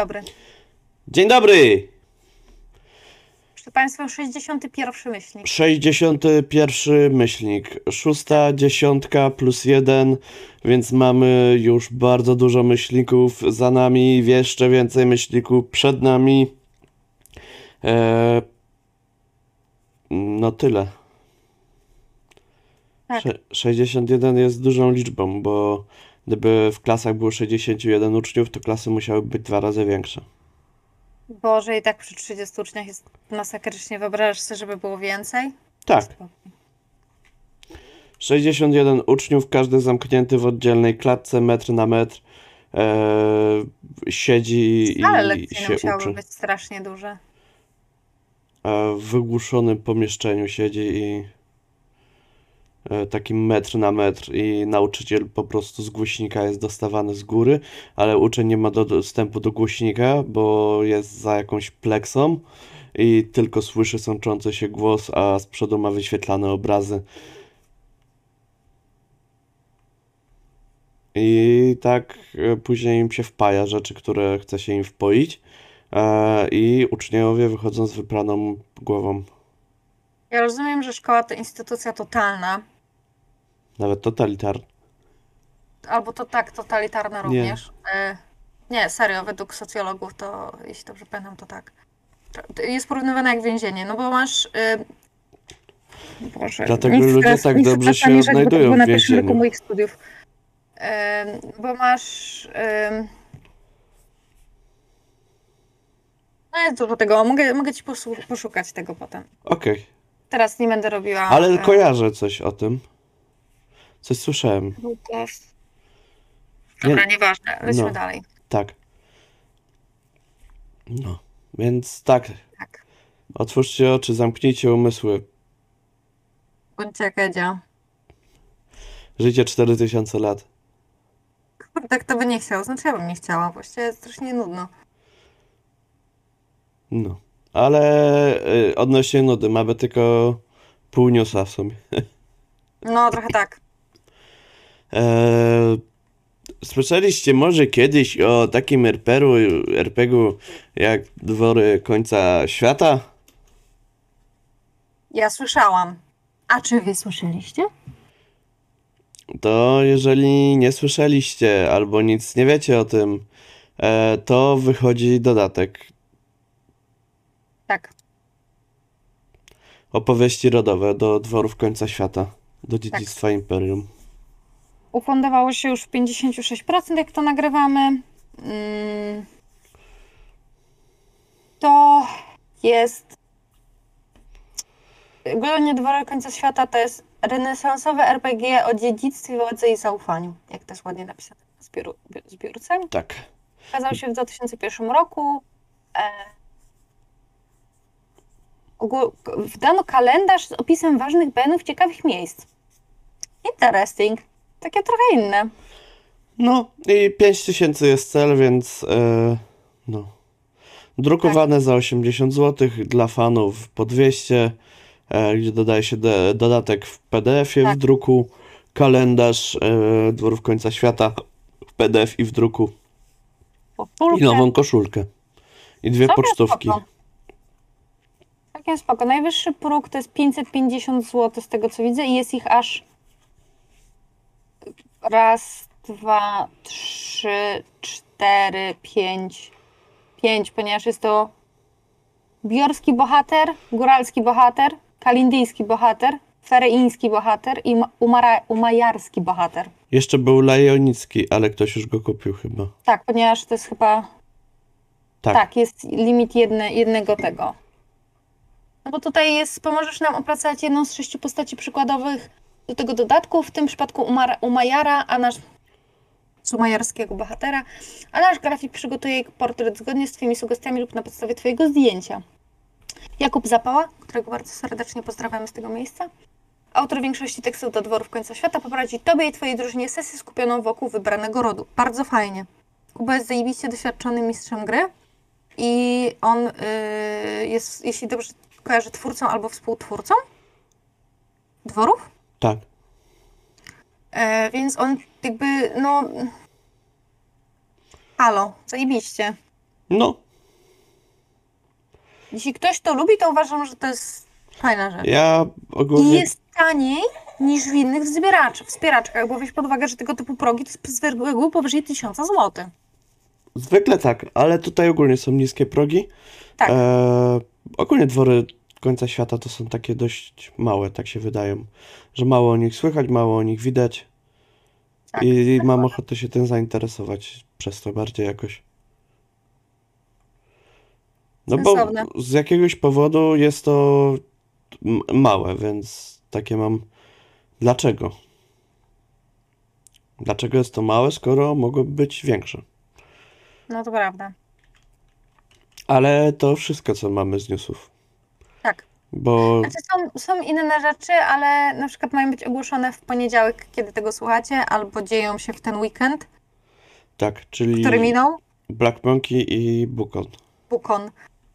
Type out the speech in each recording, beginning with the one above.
dobry. Dzień dobry! Proszę Państwa, 61 myślnik. 61 myślnik, szósta dziesiątka plus jeden, więc mamy już bardzo dużo myślników za nami, jeszcze więcej myślników przed nami. Eee, no tyle. Tak. Sze- 61 jest dużą liczbą, bo gdyby w klasach było 61 uczniów, to klasy musiały być dwa razy większe. Boże, i tak przy 30 uczniach jest masakrycznie. Wyobrażasz sobie, żeby było więcej? Tak. Spokój. 61 uczniów, każdy zamknięty w oddzielnej klatce, metr na metr. E, siedzi Ale i lekcje się musiały uczy. być strasznie duże. E, w wygłuszonym pomieszczeniu siedzi i taki metr na metr i nauczyciel po prostu z głośnika jest dostawany z góry, ale uczeń nie ma do, dostępu do głośnika, bo jest za jakąś pleksą i tylko słyszy sączący się głos, a z przodu ma wyświetlane obrazy. I tak e, później im się wpaja rzeczy, które chce się im wpoić. E, I uczniowie wychodzą z wypraną głową, Ja rozumiem, że szkoła to instytucja totalna, nawet totalitarna. albo to tak, totalitarna Nie. również. E, nie, serio, według socjologów to, jeśli dobrze pamiętam, to tak. Jest porównywane jak więzienie, no bo masz... Y... Boże, Dlatego nie ludzie teraz- tak nie dobrze się namieszać, bo to w na więzieniu. moich studiów. Em, bo masz... em, No jest dużo tego, mogę, mogę ci poszu- poszukać tego potem. Okej, Teraz nie będę robiła... ale e, kojarzę coś o tym. Coś słyszałem. Dobra, nieważne, lecimy No. dalej. Tak. No, więc tak. Tak. Otwórzcie oczy, zamknijcie umysły. Bądźcie jak Edzia. Życie 4000 lat. Kurde, kto by nie chciał? Znaczy ja bym nie chciała, właściwie jest strasznie nudno. No. Ale y, odnośnie nudy, mamy tylko pół newsa w sumie. No, trochę tak. Eee, słyszeliście może kiedyś o takim RPR-u, RPG-u jak Dwory Końca Świata? Ja słyszałam. A czy wy słyszeliście? To jeżeli nie słyszeliście albo nic nie wiecie o tym, e, to wychodzi dodatek. Tak. Opowieści rodowe do Dworów Końca Świata, do dziedzictwa Imperium. Ufundowało się już w 56%, jak to nagrywamy. Mm. To jest. Ogólnie Dwory Końca Świata to jest renesansowe RPG o dziedzictwie, władzy i zaufaniu. Jak to jest ładnie napisane w zbiór, zbiórce. Tak. Ukazał się w 2001 roku. E, Wdano kalendarz z opisem ważnych benów ciekawych miejsc. Interesting. Takie trochę inne. No i 5000 jest cel, więc e, no. Drukowane za 80 zł dla fanów po 200, e, gdzie dodaje się de, dodatek w PDF-ie Tak. w druku, kalendarz e, Dworów Końca Świata w PDF i w druku i nową koszulkę. I dwie Całkiem pocztówki. spoko. Całkiem spoko. Najwyższy próg to jest 550 zł z tego co widzę i jest ich aż raz, dwa, trzy, cztery, pięć, pięć, ponieważ jest to biorski bohater, góralski bohater, kalindyjski bohater, fereiński bohater i ma- umara, umajarski bohater. Jeszcze był Lajonicki, ale ktoś już go kupił chyba. Tak, ponieważ to jest chyba Tak. Tak, jest limit jedne, jednego tego. No bo tutaj jest, pomożesz nam opracować jedną z sześciu postaci przykładowych do tego dodatku, w tym przypadku Umar, Umajara, a nasz z umajarskiego bohatera, a nasz grafik przygotuje portret zgodnie z Twoimi sugestiami lub na podstawie Twojego zdjęcia. Jakub Zapała, którego bardzo serdecznie pozdrawiamy z tego miejsca. Autor większości tekstów do dworów końca świata poprowadzi Tobie i Twojej drużynie sesję skupioną wokół wybranego rodu. Bardzo fajnie. Kuba jest zajebiście doświadczonym mistrzem gry i on y, jest, jeśli dobrze kojarzę, twórcą albo współtwórcą dworów, Tak. e, więc on jakby, no... Halo, zajebiście. No, Jeśli ktoś to lubi, to uważam, że to jest fajna rzecz. ja I ogólnie jest taniej niż w innych wzbieracz, wspieraczkach, bo weź pod uwagę, że tego typu progi to jest z reguły powyżej 1000 zł. zwykle tak, ale tutaj ogólnie są niskie progi. Tak. E, ogólnie dwory końca świata to są takie dość małe, tak się wydają. Że mało o nich słychać, mało o nich widać. Tak, I mam ochotę się tym zainteresować przez to bardziej jakoś. No bo z jakiegoś powodu jest to małe, więc takie mam. Dlaczego? Dlaczego jest to małe, skoro mogłoby być większe? No to prawda. Ale to wszystko, co mamy z newsów. Bo Znaczy są, są inne rzeczy, ale na przykład mają być ogłoszone w poniedziałek, kiedy tego słuchacie, albo dzieją się w ten weekend, tak, czyli który minął, Black Monkey i Bukon. Bukon.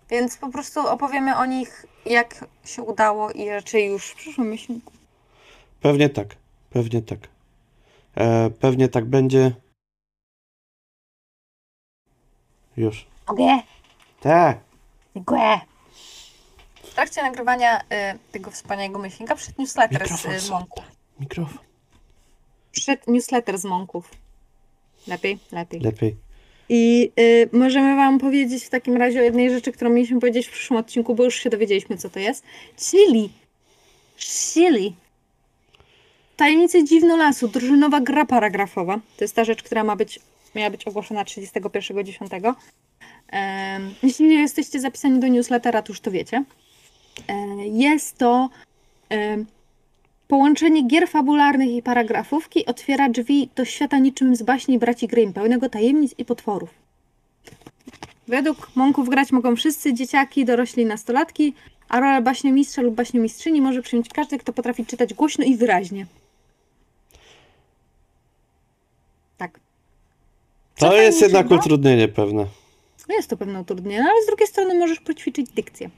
Więc po prostu opowiemy o nich, jak się udało i raczej już w przyszłym miesiącu. Pewnie tak, pewnie tak. E, pewnie tak będzie. Już. Mogę? Tak. Dziękuję. W trakcie nagrywania y, tego wspaniałego myślnika przyszedł newsletter Mikrofon z y, są. Monków. Mikrofon. Przyszedł newsletter z Monków. Lepiej? Lepiej. Lepiej. I y, możemy Wam powiedzieć w takim razie o jednej rzeczy, którą mieliśmy powiedzieć w przyszłym odcinku, bo już się dowiedzieliśmy, co to jest. Chili. Chili. Tajemnice Dziwnolasu, drużynowa gra paragrafowa. To jest ta rzecz, która ma być, miała być ogłoszona 31.10. Em, Jeśli nie jesteście zapisani do newslettera, to już to wiecie. E, Jest to em, Połączenie gier fabularnych i paragrafówki otwiera drzwi do świata niczym z baśni braci Grimm, pełnego tajemnic i potworów. Według Monków grać mogą wszyscy dzieciaki, dorośli i nastolatki, a rolę baśniomistrza lub baśniomistrzyni może przyjąć każdy, kto potrafi czytać głośno i wyraźnie. Tak. Co To jest jednak utrudnienie pewne. Jest to pewne utrudnienie, ale z drugiej strony możesz poćwiczyć dykcję.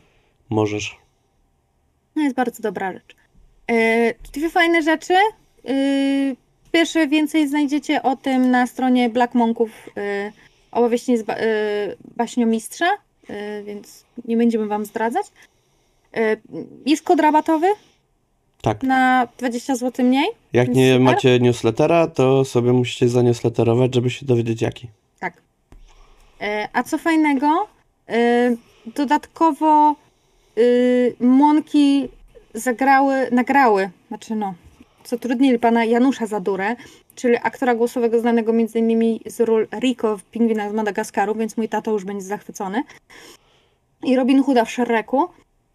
Możesz. No jest bardzo dobra rzecz. Yy, dwie fajne rzeczy. Yy, pierwsze więcej znajdziecie o tym na stronie Black Monków yy, opowieści z ba- baśniomistrza, więc nie będziemy wam zdradzać. Jest kod rabatowy Tak. na 20 zł mniej. Jak nie macie newslettera, to sobie musicie zanewsletterować, żeby się dowiedzieć jaki. Tak. A co fajnego, dodatkowo yy, Monki zagrały, nagrały, znaczy no, zatrudnili pana Janusza Zadurę, czyli aktora głosowego znanego m.in. z ról Rico w Pingwinach z Madagaskaru, więc mój tato już będzie zachwycony. I Robin Hooda w Shrreku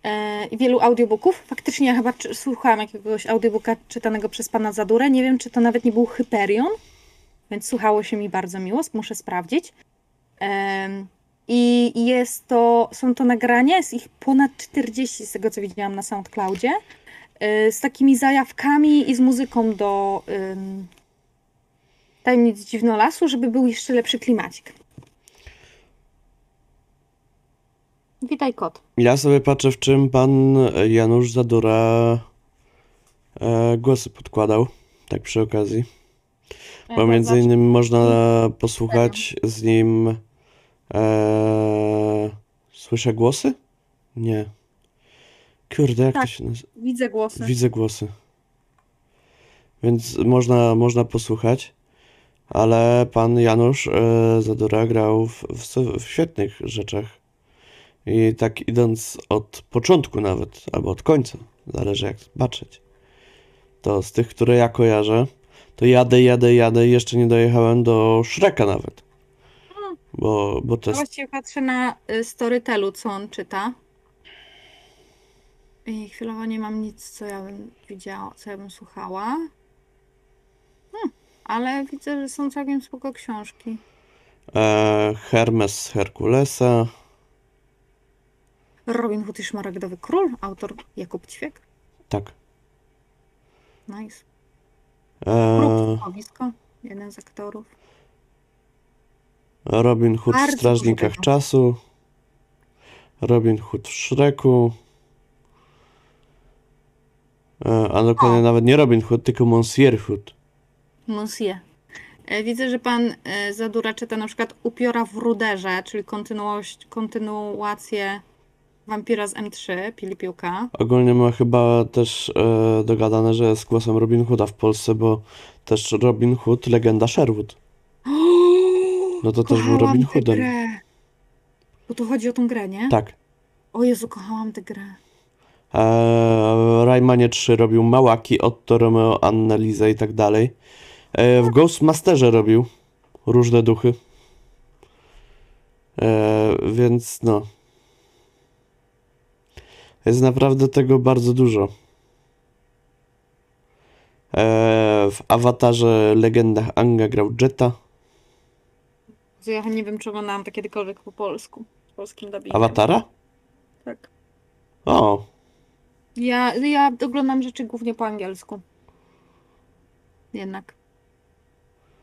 e, i wielu audiobooków. Faktycznie ja chyba słuchałam jakiegoś audiobooka czytanego przez pana Zadurę. Nie wiem, czy to nawet nie był Hyperion, więc słuchało się mi bardzo miło, muszę sprawdzić. I jest to, są to nagrania, jest ich ponad 40 z tego co widziałam na SoundCloudzie, y, z takimi zajawkami i z muzyką do ym, Tajemnic Dziwnolasu, żeby był jeszcze lepszy klimacik. Witaj kot. Ja sobie patrzę, w czym pan Janusz Zadura e, głosy podkładał. Tak przy okazji. Bo między innymi można posłuchać z nim. E, słyszę głosy? Nie. Kurde, jak to Tak. się nazywa? Widzę głosy. Widzę głosy. Więc można, można posłuchać. Ale pan Janusz e, Zadura grał w, w, w świetnych rzeczach. I tak idąc od początku nawet, albo od końca, zależy jak patrzeć. To z tych, które ja kojarzę, to jadę, jadę, jadę i jeszcze nie dojechałem do Shreka nawet. Bo, bo to jest właściwie patrzę na y, Storytelu, co on czyta. I chwilowo nie mam nic, co ja bym widziała, co ja bym słuchała. Hmm, ale widzę, że są całkiem spoko książki. e, Hermes z Herkulesa. Robin Hood i Szmaragdowy Król, autor Jakub Ćwiek. Tak. Nice. E, Kruk Słuchowisko, jeden z aktorów. Robin Hood w Bardzo Strażnikach dużo. Czasu. Robin Hood w Shreku. E, a dokładnie nawet nie Robin Hood, tylko Monsieur Hood. Monsieur. E, Widzę, że pan e, Zadura czyta na przykład Upiora w Ruderze, czyli kontynuację Wampira z M3, Pilipiłka. Ogólnie ma chyba też e, dogadane, że jest głosem Robin Hooda w Polsce, bo też Robin Hood, legenda Sherwood. No to też był Kochałam Robin tę Hoodem. grę. Bo tu chodzi o tą grę, nie? Tak. O Jezu, kochałam tę grę. E, Raymanie 3 robił Małaki, Otto, Romeo, Annelizę i tak dalej. E, w Ghostmasterze robił różne duchy. E, więc no. Jest naprawdę tego bardzo dużo. E, w Awatarze Legendach Anga grał Jetta. Ja nie wiem, czy oglądałam to kiedykolwiek po polsku. Polskim dubbingiem. Awatara? Tak. O, Ja, ja oglądam rzeczy głównie po angielsku. Jednak.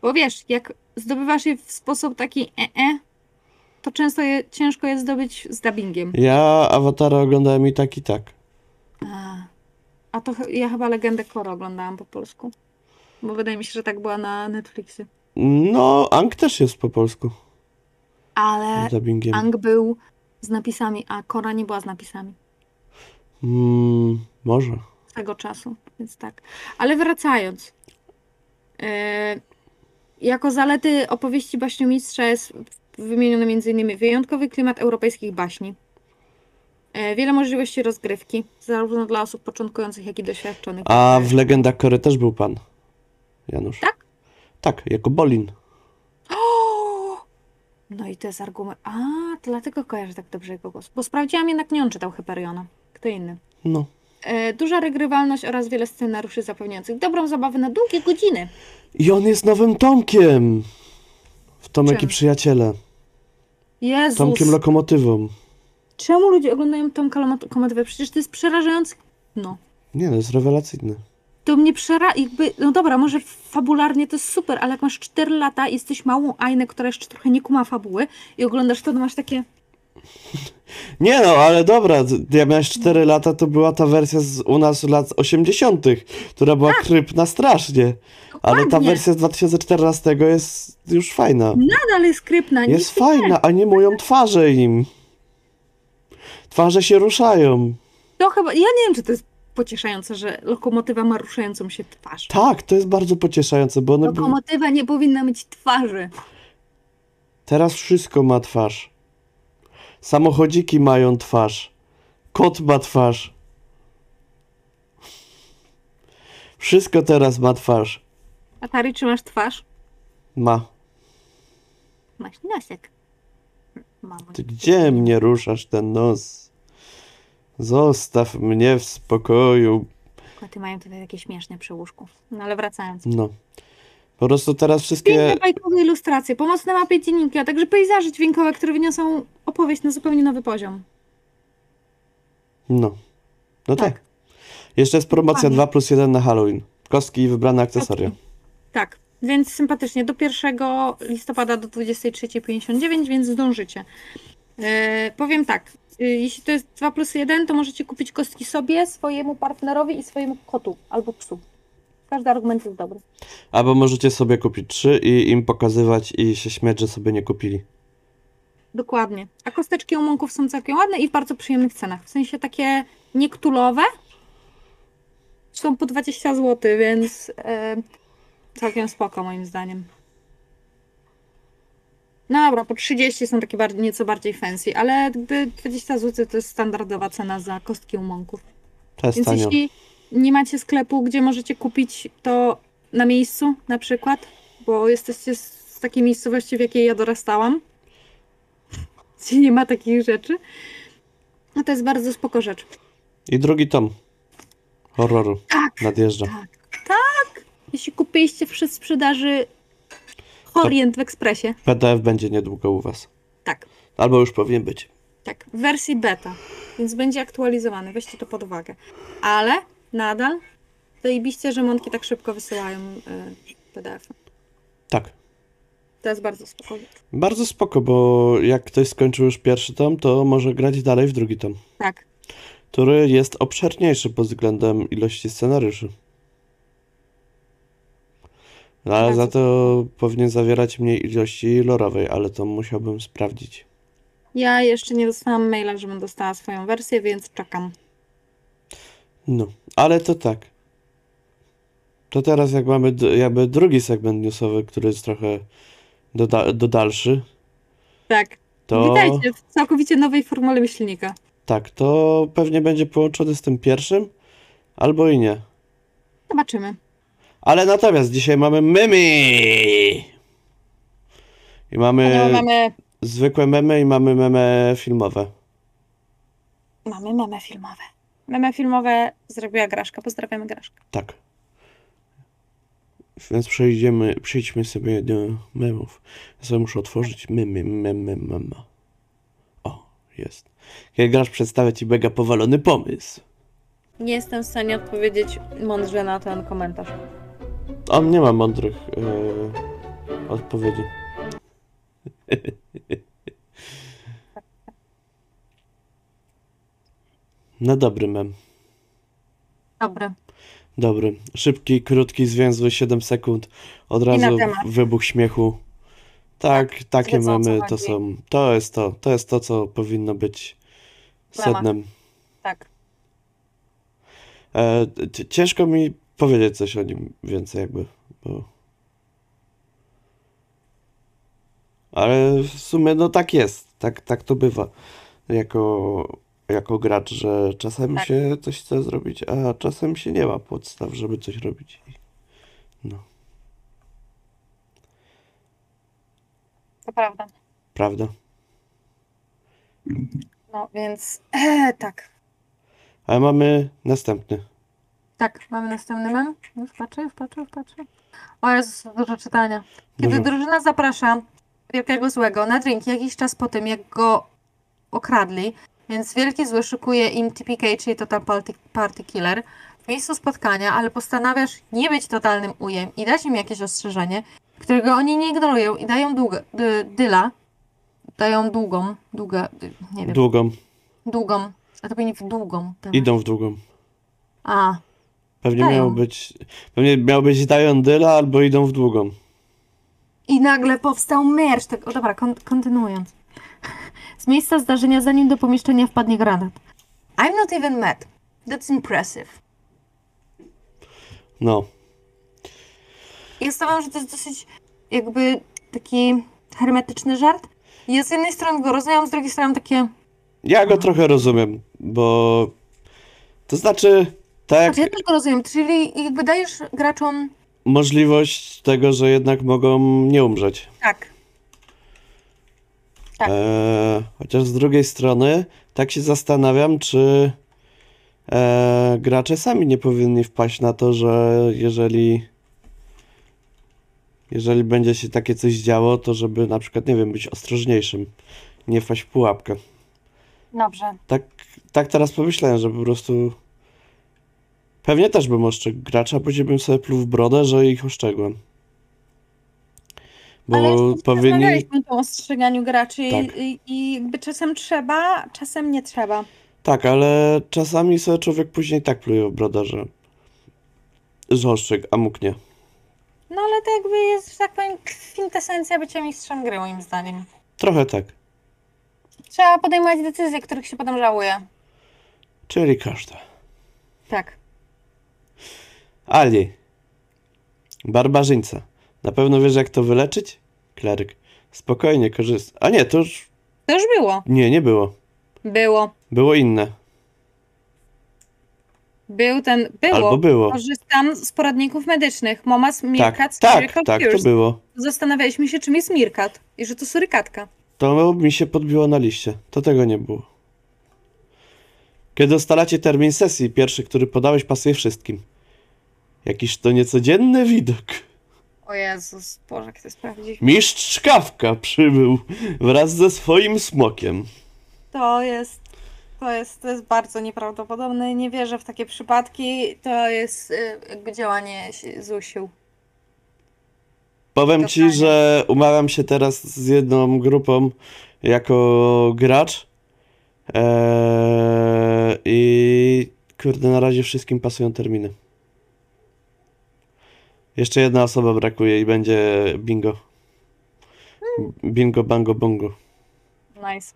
Bo wiesz, jak zdobywasz je w sposób taki e-e, to często je, ciężko je zdobyć z dubbingiem. ja Awatara oglądałem i tak i tak. A, a to ch- ja chyba Legendę Korra oglądałam po polsku. Bo wydaje mi się, że tak była na Netflixie. No, Ang też jest po polsku. Ale Z dubbingiem. Ang był z napisami, a Korra nie była z napisami. Mm, może. tego czasu, więc tak. Ale wracając. e, jako zalety opowieści baśniomistrza jest wymieniony m.in. wyjątkowy klimat europejskich baśni, e, wiele możliwości rozgrywki, zarówno dla osób początkujących, jak i doświadczonych. A w Legendach Kory też był pan. Janusz. Tak? Tak, jako Bolin. O! No i to jest argument. A, to dlatego kojarzę tak dobrze jego głos. Bo sprawdziłam, jednak nie on czytał Hyperiona. Kto inny. No. E, duża regrywalność oraz wiele scenariuszy zapewniających dobrą zabawę na długie godziny. I on jest nowym Tomkiem. W Tomek Czym? i Przyjaciele. Jezus! Tomkiem Lokomotywą. Czemu ludzie oglądają tą komedywę? Przecież to jest przerażające. No. Nie, no jest rewelacyjny. To mnie przera... jakby, no dobra, może fabularnie to jest super, ale jak masz 4 lata i jesteś małą Ainę, która jeszcze trochę nie kuma fabuły i oglądasz to, to masz takie... Nie no, ale dobra, ja miałeś 4 lata, to była ta wersja z u nas lat 80., która była krypna strasznie. Ale ta Tak. Dokładnie. wersja z 2014 jest już fajna. Nadal jest skrypna. Jest nic nie- fajna, animują twarze im. Twarze się ruszają. To chyba... Ja nie wiem, czy to jest pocieszające, że lokomotywa ma ruszającą się twarz. Tak, to jest bardzo pocieszające, bo one. Lokomotywa nie powinna mieć twarzy. teraz wszystko ma twarz. Samochodziki mają twarz. Kot ma twarz. Wszystko teraz ma twarz. Atari, czy masz twarz? Ma. Masz nosek. Mamo. Ty gdzie mnie ruszasz ten nos? Zostaw mnie w spokoju. Koty mają tutaj takie śmieszne przy łóżku. No ale wracając. No. Po prostu teraz Piękne wszystkie. bajkowe ilustracje, pomocne mapy dziennika, a także pejzaże dźwiękowe, które wyniosą opowieść na zupełnie nowy poziom. No. No tak. Tak. Jeszcze jest promocja Dokładnie. 2 plus 1 na Halloween. Kostki i wybrane akcesoria. Tak, więc sympatycznie. Do 1 listopada do 23.59, więc zdążycie. E, powiem tak, jeśli to jest 2 plus 1, to możecie kupić kostki sobie, swojemu partnerowi i swojemu kotu albo psu. Każdy argument jest dobry. Albo możecie sobie kupić trzy i im pokazywać i się śmiać, że sobie nie kupili. Dokładnie. A kosteczki omonków są całkiem ładne i w bardzo przyjemnych cenach. W sensie takie niektulowe są po 20 zł, więc e, całkiem spoko moim zdaniem. No dobra, po 30 są takie bardziej, nieco bardziej fancy, ale gdy 20 zł to jest standardowa cena za kostki. To jest Więc tanio. jeśli nie macie sklepu, gdzie możecie kupić to na miejscu na przykład, bo jesteście z z takiej miejscowości, w jakiej ja dorastałam, gdzie nie ma takich rzeczy, no to jest bardzo spoko rzecz. I drugi tom. Horroru. Tak, Nadjeżdża. tak, tak. Jeśli kupiliście przy sprzedaży Orient w Ekspresie, PDF będzie niedługo u was. tak, Albo już powinien być. tak, w wersji beta, więc będzie aktualizowany, weźcie to pod uwagę. Ale nadal zajebiście, że mątki tak szybko wysyłają y, PDF. Tak. To jest bardzo spoko. Bardzo spoko, bo jak ktoś skończył już pierwszy tom, to może grać dalej w drugi tom, Tak, który jest obszerniejszy pod względem ilości scenariuszy. No, ale za to powinien zawierać mniej ilości lorowej, ale to musiałbym sprawdzić. Ja jeszcze nie dostałam maila, żebym dostała swoją wersję, więc czekam. No, ale to tak. To teraz jak mamy jakby drugi segment newsowy, który jest trochę do, da- do dalszy, Tak. to Witajcie w całkowicie nowej formule myślnika. tak, to pewnie będzie połączony z tym pierwszym, albo i nie. Zobaczymy. Ale natomiast dzisiaj mamy memy! I mamy mamy, zwykłe memy i mamy memy filmowe. mamy meme filmowe. Meme filmowe zrobiła Graszka. Pozdrawiamy Graszkę. Tak. Więc przejdziemy, przejdźmy sobie do memów. Ja sobie muszę otworzyć memy, memy, mema. O, jest. Kiedy grasz, przedstawia ci mega powalony pomysł. Nie jestem w stanie odpowiedzieć mądrze na ten komentarz. On nie ma mądrych yy, odpowiedzi. No dobry mem. Dobry. Dobry. Szybki, krótki, zwięzły, 7 sekund. Od na razu wybuch śmiechu. Tak, takie wiedzą, o co memy to są. To jest to. To jest to, co powinno być sednem. Tak. E, ciężko mi powiedzieć coś o nim więcej, jakby. Bo... Ale w sumie, no tak jest. Tak, tak to bywa. Jako, jako gracz, że czasem Tak. się coś chce zrobić, a czasem się nie ma podstaw, żeby coś robić. No, To prawda. prawda? No więc e, tak. Ale mamy następny. Tak, mamy następny mem. Już patrzę, już patrzę, już patrzę. O Jezus, dużo czytania. Kiedy Dużo. drużyna zaprasza Wielkiego Złego na drink jakiś czas po tym, jak go okradli, więc Wielki Zły szykuje im TPK, czyli Total Party, party Killer, w miejscu spotkania, ale postanawiasz nie być totalnym ujem i dać im jakieś ostrzeżenie, którego oni nie ignorują i dają długo, dy, dyla, dają długą, długa, dy- nie wiem, Długą. długą, a to powinni w długą. tak. Idą w długą. A, Pewnie Dają. miało być. Pewnie miało być dają dyla albo idą w długą. I nagle powstał merch. Tak, o dobra, kon- kontynuując. Z miejsca zdarzenia, zanim do pomieszczenia wpadnie granat. I'm not even mad. That's impressive. No. Ja stawiam, że to jest dosyć jakby taki hermetyczny żart. Ja z jednej strony go rozumiem, z drugiej strony takie... Ja go trochę rozumiem, bo to znaczy, tak, Znaczy, ja go rozumiem, czyli jakby dajesz graczom... możliwość tego, że jednak mogą nie umrzeć. Tak. Tak. E, chociaż z drugiej strony, tak się zastanawiam, czy e, gracze sami nie powinni wpaść na to, że jeżeli jeżeli będzie się takie coś działo, to żeby na przykład, nie wiem, być ostrożniejszym, nie wpaść w pułapkę. Dobrze. Tak, tak teraz pomyślałem, że po prostu pewnie też bym ostrzegł gracza, później bym sobie pluł w brodę, że ich ostrzegłem. Bo Ale powinni... o ostrzeganiu graczy i- Tak. i, i jakby czasem trzeba, czasem nie trzeba. Tak, ale czasami sobie człowiek później tak pluje w brodę, że że ostrzegł, a mógł nie. No ale to jakby jest, że tak powiem, kwintesencja bycia mistrzem gry, moim zdaniem. Trochę tak. Trzeba podejmować decyzje, których się potem żałuje. Czyli każda. Tak. Ali. Barbarzyńca. Na pewno wiesz, jak to wyleczyć? Kleryk. Spokojnie, korzystaj. A nie, to już... To już było. Nie, nie było. Było. Było inne. Był ten. Było. Albo było. Korzystam z poradników medycznych. Momas Tak, Mirkat tak, Miracle tak, to było. Zastanawialiśmy się, czym jest Mirkat i że to surykatka. To mi się podbiło na liście. To tego nie było. Kiedy ustalacie termin sesji, pierwszy, który podałeś, pasuje wszystkim. Jakiż to niecodzienny widok. O Jezus, Boże, jak to sprawdzić. Mistrz Szkawka przybył wraz ze swoim smokiem. To jest. To jest, to jest bardzo nieprawdopodobne. Nie wierzę w takie przypadki. To jest y, jakby działanie si- Zusiu. Powiem ci, że umawiam się teraz z jedną grupą jako gracz. Eee, I kurde, na razie wszystkim pasują terminy. Jeszcze jedna osoba brakuje i będzie bingo. Bingo, bango, bongo. Nice.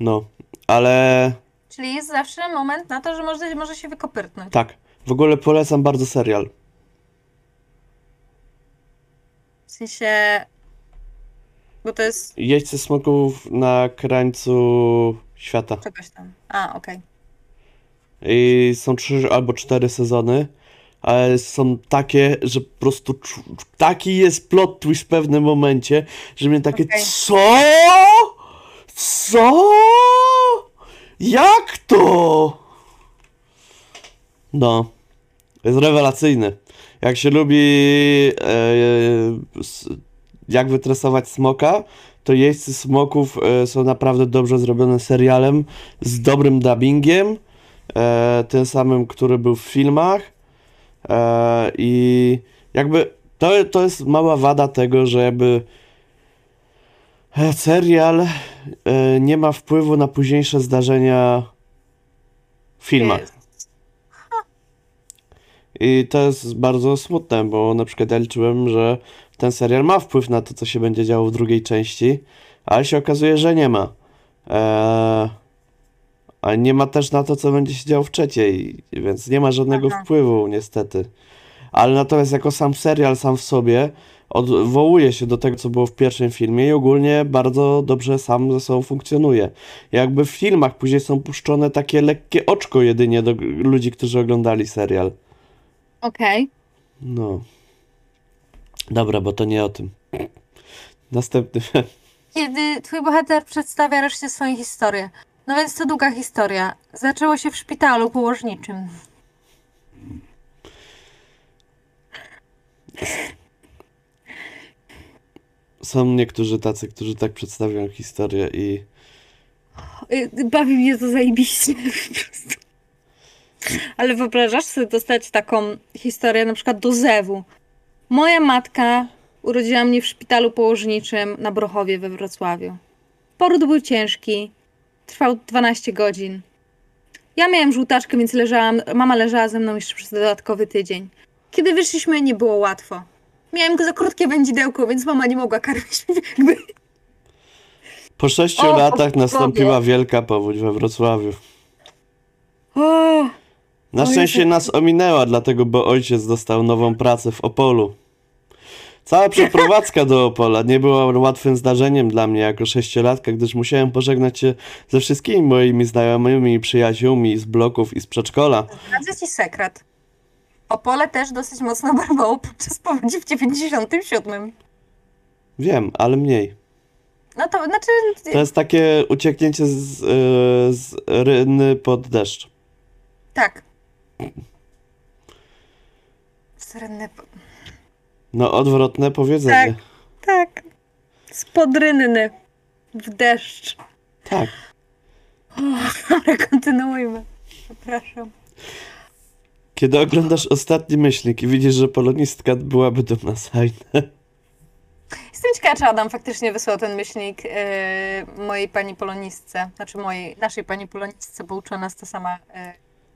No, ale Czyli jest zawsze moment na to, że może, może się wykopyrtnąć. tak. W ogóle polecam bardzo serial. W sensie... Bo to jest Jeźdźcy smoków na krańcu świata. czegoś tam. A, okej. I są trzy albo cztery sezony, są takie, że po prostu taki jest plot twist w pewnym momencie, że mnie takie Okej. co? Co? Jak to? No, jest rewelacyjny. Jak się lubi e, jak wytresować smoka, to jeźdźcy smoków e, są naprawdę dobrze zrobione serialem z dobrym dubbingiem e, tym samym, który był w filmach. E, I jakby to, to jest mała wada tego, że jakby e, serial e, nie ma wpływu na późniejsze zdarzenia w filmach. I to jest bardzo smutne, bo na przykład ja liczyłem, że ten serial ma wpływ na to, co się będzie działo w drugiej części, ale się okazuje, że nie ma. Eee, a nie ma też na to, co będzie się działo w trzeciej, więc nie ma żadnego Aha. wpływu, niestety. Ale natomiast jako sam serial sam w sobie odwołuje się do tego, co było w pierwszym filmie i ogólnie bardzo dobrze sam ze sobą funkcjonuje. Jakby w filmach później są puszczone takie lekkie oczko jedynie do ludzi, którzy oglądali serial. Okej. No. Dobra, bo to nie o tym. Następny. Kiedy twój bohater przedstawia reszcie swoją historię. No więc to długa historia. Zaczęło się w szpitalu położniczym. Są niektórzy tacy, którzy tak przedstawiają historię i Y, Bawi mnie to zajebiście po prostu. Ale wyobrażasz sobie dostać taką historię na przykład do zewu. Moja matka urodziła mnie w szpitalu położniczym na Brochowie we Wrocławiu. Poród był ciężki. Trwał 12 godzin. Ja miałem żółtaczkę, więc leżałam, mama leżała ze mną jeszcze przez dodatkowy tydzień. Kiedy wyszliśmy, nie było łatwo. Miałem za krótkie wędzidełko, więc mama nie mogła karmić. Jakby po sześciu O, latach nastąpiła wielka powódź we Wrocławiu. O, Na szczęście nas ominęła, dlatego bo ojciec dostał nową pracę w Opolu. Cała przeprowadzka do Opola nie była łatwym zdarzeniem dla mnie jako sześciolatka, gdyż musiałem pożegnać się ze wszystkimi moimi znajomymi i przyjaciółmi z bloków i z przedszkola. Zdradzę ci sekret. Opole też dosyć mocno barwało podczas powodzi w 97. Wiem, ale mniej. No to znaczy. To jest takie ucieknięcie z, e, z rynny pod deszcz. Tak. Syrenny. No, odwrotne powiedzenie. Tak. Spod rynny. W deszcz. Tak. Dobra, kontynuujmy. Przepraszam. Kiedy oglądasz ostatni myślnik i widzisz, że polonistka byłaby dumna z Heine. Jestem ciekawa, czy Adam faktycznie wysłał ten myślnik yy, mojej pani polonistce. Znaczy mojej, naszej pani polonistce, bo uczy nas ta sama yy,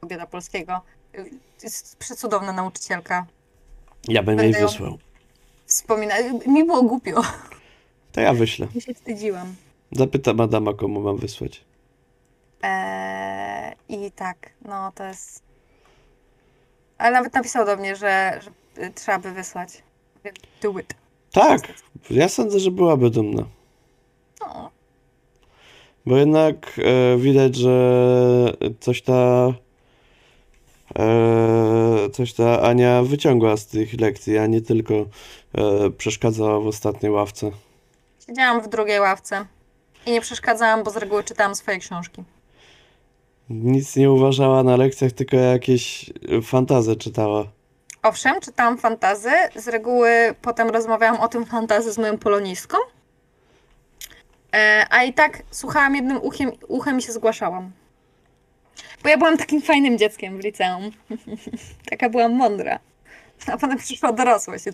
kobieta polskiego. Yy, jest przecudowna nauczycielka. Ja bym jej Będę ją- wysłał. Wspomina... Mi było głupio. To ja wyślę. Ja się wstydziłam. Zapytam Adama, komu mam wysłać. Eee, I tak, no to jest. Ale nawet napisał do mnie, że, że y, trzeba by wysłać. Do it. Tak, ja sądzę, że byłaby dumna. No, Bo jednak e, widać, że coś ta coś ta Ania wyciągła z tych lekcji, a nie tylko e, przeszkadzała w ostatniej ławce. siedziałam w drugiej ławce i nie przeszkadzałam, bo z reguły czytałam swoje książki. Nic nie uważała na lekcjach, tylko jakieś fantazje czytała. Owszem, czytałam fantazy. Z reguły potem rozmawiałam o tym fantazy z moją polonistką. E, a i tak słuchałam jednym uchiem, uchem i się zgłaszałam. Bo ja byłam takim fajnym dzieckiem w liceum. Taka byłam mądra. A potem przyszła dorosłość.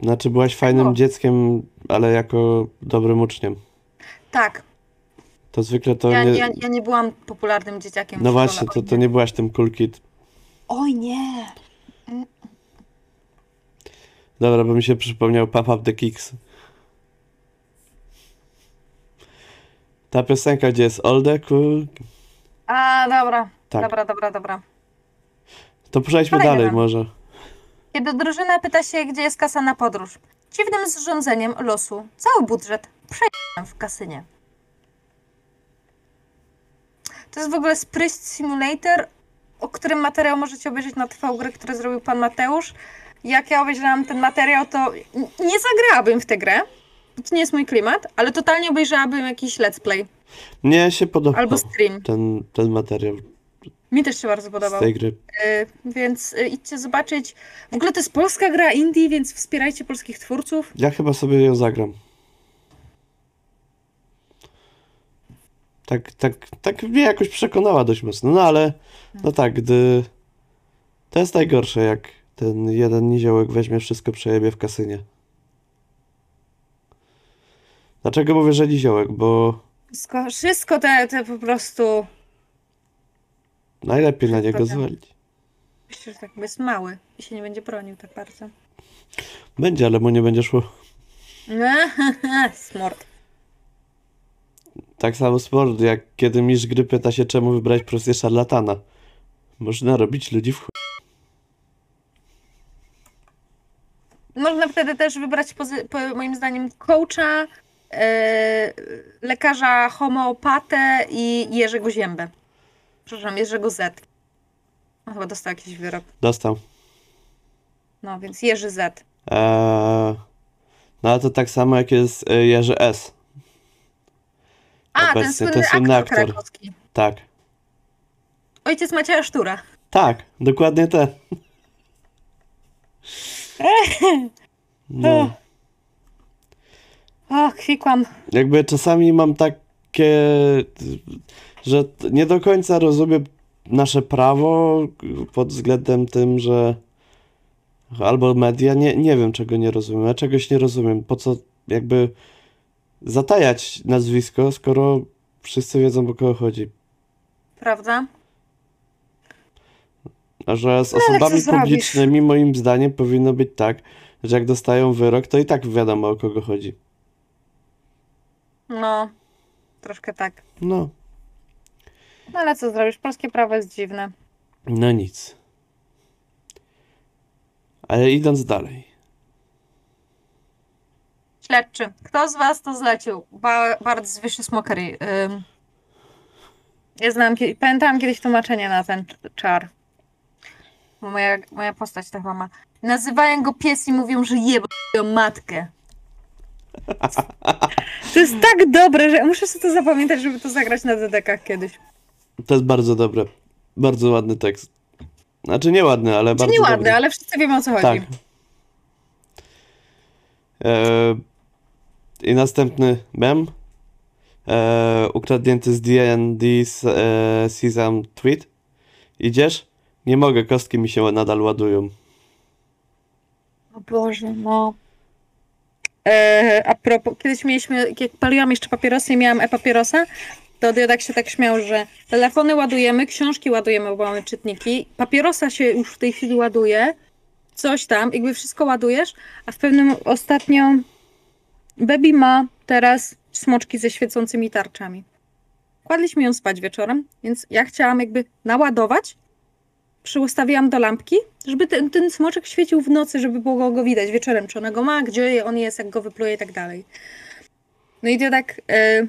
Znaczy, byłaś fajnym O. dzieckiem, ale jako dobrym uczniem. Tak, To zwykle to ja, nie. ja, ja nie byłam popularnym dzieciakiem. No szkole, właśnie, to, to nie byłaś tym cool kid. Oj nie. Dobra, bo mi się przypomniał Up The Kicks. Ta piosenka, gdzie jest All The Cool, A, dobra. Tak. Dobra, dobra, dobra. to przejdźmy Kolejny dalej może. Kiedy drużyna pyta się, gdzie jest kasa na podróż. Dziwnym zrządzeniem losu. Cały budżet przejdę w kasynie. To jest w ogóle Spryst Simulator, o którym materiał możecie obejrzeć na TV gry, który zrobił pan Mateusz. Jak ja obejrzałam ten materiał, to nie zagrałabym w tę grę. To nie jest mój klimat, ale totalnie obejrzałabym jakiś let's play Mnie się podobał albo stream. ten, ten materiał Mi też się bardzo z podobał. tej gry. Y, więc y, idźcie zobaczyć. W ogóle to jest polska gra indie, więc wspierajcie polskich twórców. Ja chyba sobie ją zagram. Tak, tak, tak mnie jakoś przekonała dość mocno. No ale, no tak, gdy... To jest najgorsze, jak ten jeden niziołek weźmie wszystko, przejebie w kasynie. Dlaczego mówię, że niziołek? Bo Wszystko, wszystko te, te po prostu. najlepiej na niego zwalić. Myślę, że tak jest mały i się nie będzie bronił tak bardzo. Będzie, ale mu nie będzie szło. Smort. Tak samo sport, jak kiedy mistrz gry pyta się, czemu wybrać profesję szarlatana. Można robić ludzi w chuj. Można wtedy też wybrać pozy- po, moim zdaniem coacha, lekarza homeopatę i Jerzego Ziębę. Przepraszam, Jerzego Z. On chyba dostał jakiś wyrok. Dostał. No więc Jerzy Z. Eee, no ale to tak samo jak jest e, Jerzy S. A, ten Obecnie, słynny ten słynny aktor, aktor. Tak. Ojciec Macieja Sztura. Tak, dokładnie te. No. O, kwikłam. Jakby czasami mam takie, że nie do końca rozumiem nasze prawo pod względem tym, że albo media, nie, nie wiem czego nie rozumiem, ja czegoś nie rozumiem, po co jakby zatajać nazwisko, skoro wszyscy wiedzą o kogo chodzi. Prawda? A że z No, osobami zrobisz? publicznymi moim zdaniem powinno być tak, że jak dostają wyrok, to i tak wiadomo o kogo chodzi. No, troszkę tak. No, No ale co zrobisz? Polskie prawo jest dziwne. no nic. Ale idąc dalej. Śledczy. Kto z was to zlecił? Ba bardzo zwyższy smokery. Ym. Ja znam, pamiętałam kiedyś tłumaczenie na ten cz- czar. Moja, moja postać tak ma. Nazywają go pies i mówią, że jebą matkę. To jest tak dobre, że muszę sobie to zapamiętać, żeby to zagrać na dedekach kiedyś. To jest bardzo dobre. Bardzo ładny tekst. Znaczy nie ładny, ale Czy bardzo nie ładne, dobry. ale wszyscy wiemy o co chodzi. Tak. E, I następny mem. E, ukradnięty z D&D s- e, Sesam tweet. Idziesz? Nie mogę, kostki mi się nadal ładują. O Boże, no. E, a propos, kiedyś mieliśmy, jak paliłam jeszcze papierosy i miałam e-papierosa, to Diodak się tak śmiał, że telefony ładujemy, książki ładujemy, bo mamy czytniki, papierosa się już w tej chwili ładuje, coś tam, jakby wszystko ładujesz, a w pewnym ostatnio Baby ma teraz smoczki ze świecącymi tarczami. Kładliśmy ją spać wieczorem, więc ja chciałam jakby naładować, przyustawiłam do lampki, żeby ten, ten smoczek świecił w nocy, żeby było go widać wieczorem, czy ona go ma, gdzie on jest, jak go wypluje i tak dalej. No i to tak e,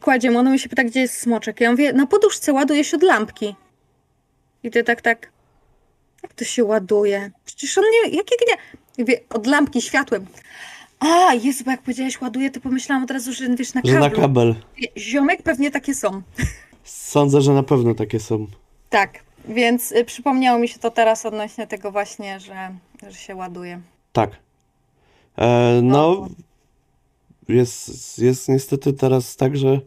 kładziemy, ona mi się pyta, gdzie jest smoczek. Ja mówię, na poduszce ładuje się od lampki. I ty tak, tak, jak to się ładuje? Przecież on nie, jakiego nie? Ja mówię, od lampki światłem. A, Jezu, bo jak powiedziałeś ładuje, to pomyślałam od razu, że wiesz, na Że na kabel. Ziomek pewnie takie są. Sądzę, że na pewno takie są. Tak, więc y, przypomniało mi się to teraz odnośnie tego właśnie, że, że się ładuje. Tak. E, no, jest, jest niestety teraz tak, że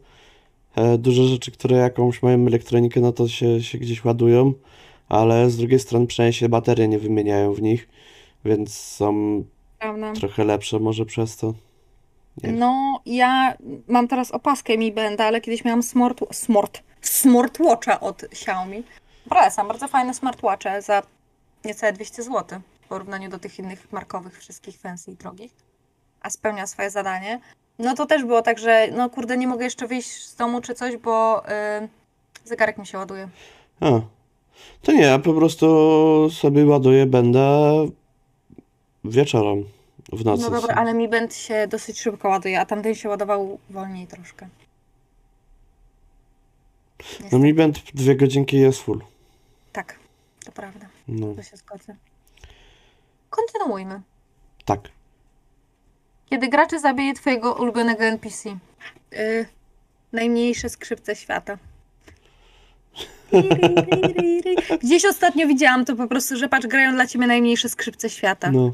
e, duże rzeczy, które jakąś mają elektronikę, no to się, się gdzieś ładują, ale z drugiej strony przynajmniej się baterie nie wymieniają w nich, więc są Prawda? trochę lepsze może przez to. Nie. No, ja mam teraz opaskę Mi Benda, ale kiedyś miałam smart, smart, smartwatcha od Xiaomi. Polecam, bardzo fajne smartwatche za niecałe 200 zł w porównaniu do tych innych markowych, wszystkich fancy i drogich. A spełnia swoje zadanie. No to też było tak, że no kurde, nie mogę jeszcze wyjść z domu czy coś, bo y, zegarek mi się ładuje. A, to nie, ja po prostu sobie ładuję, będę wieczorem, w nocy. No dobra, ale mi band się dosyć szybko ładuje, a tamten się ładował wolniej troszkę. No mi będę dwie godzinki jest full. Tak, to prawda, No, to się zgodzę. Kontynuujmy. tak. Kiedy gracze zabije twojego ulubionego NPC? Yy, najmniejsze skrzypce świata. Gdzieś ostatnio widziałam to po prostu, że patrz, grają dla ciebie najmniejsze skrzypce świata. No,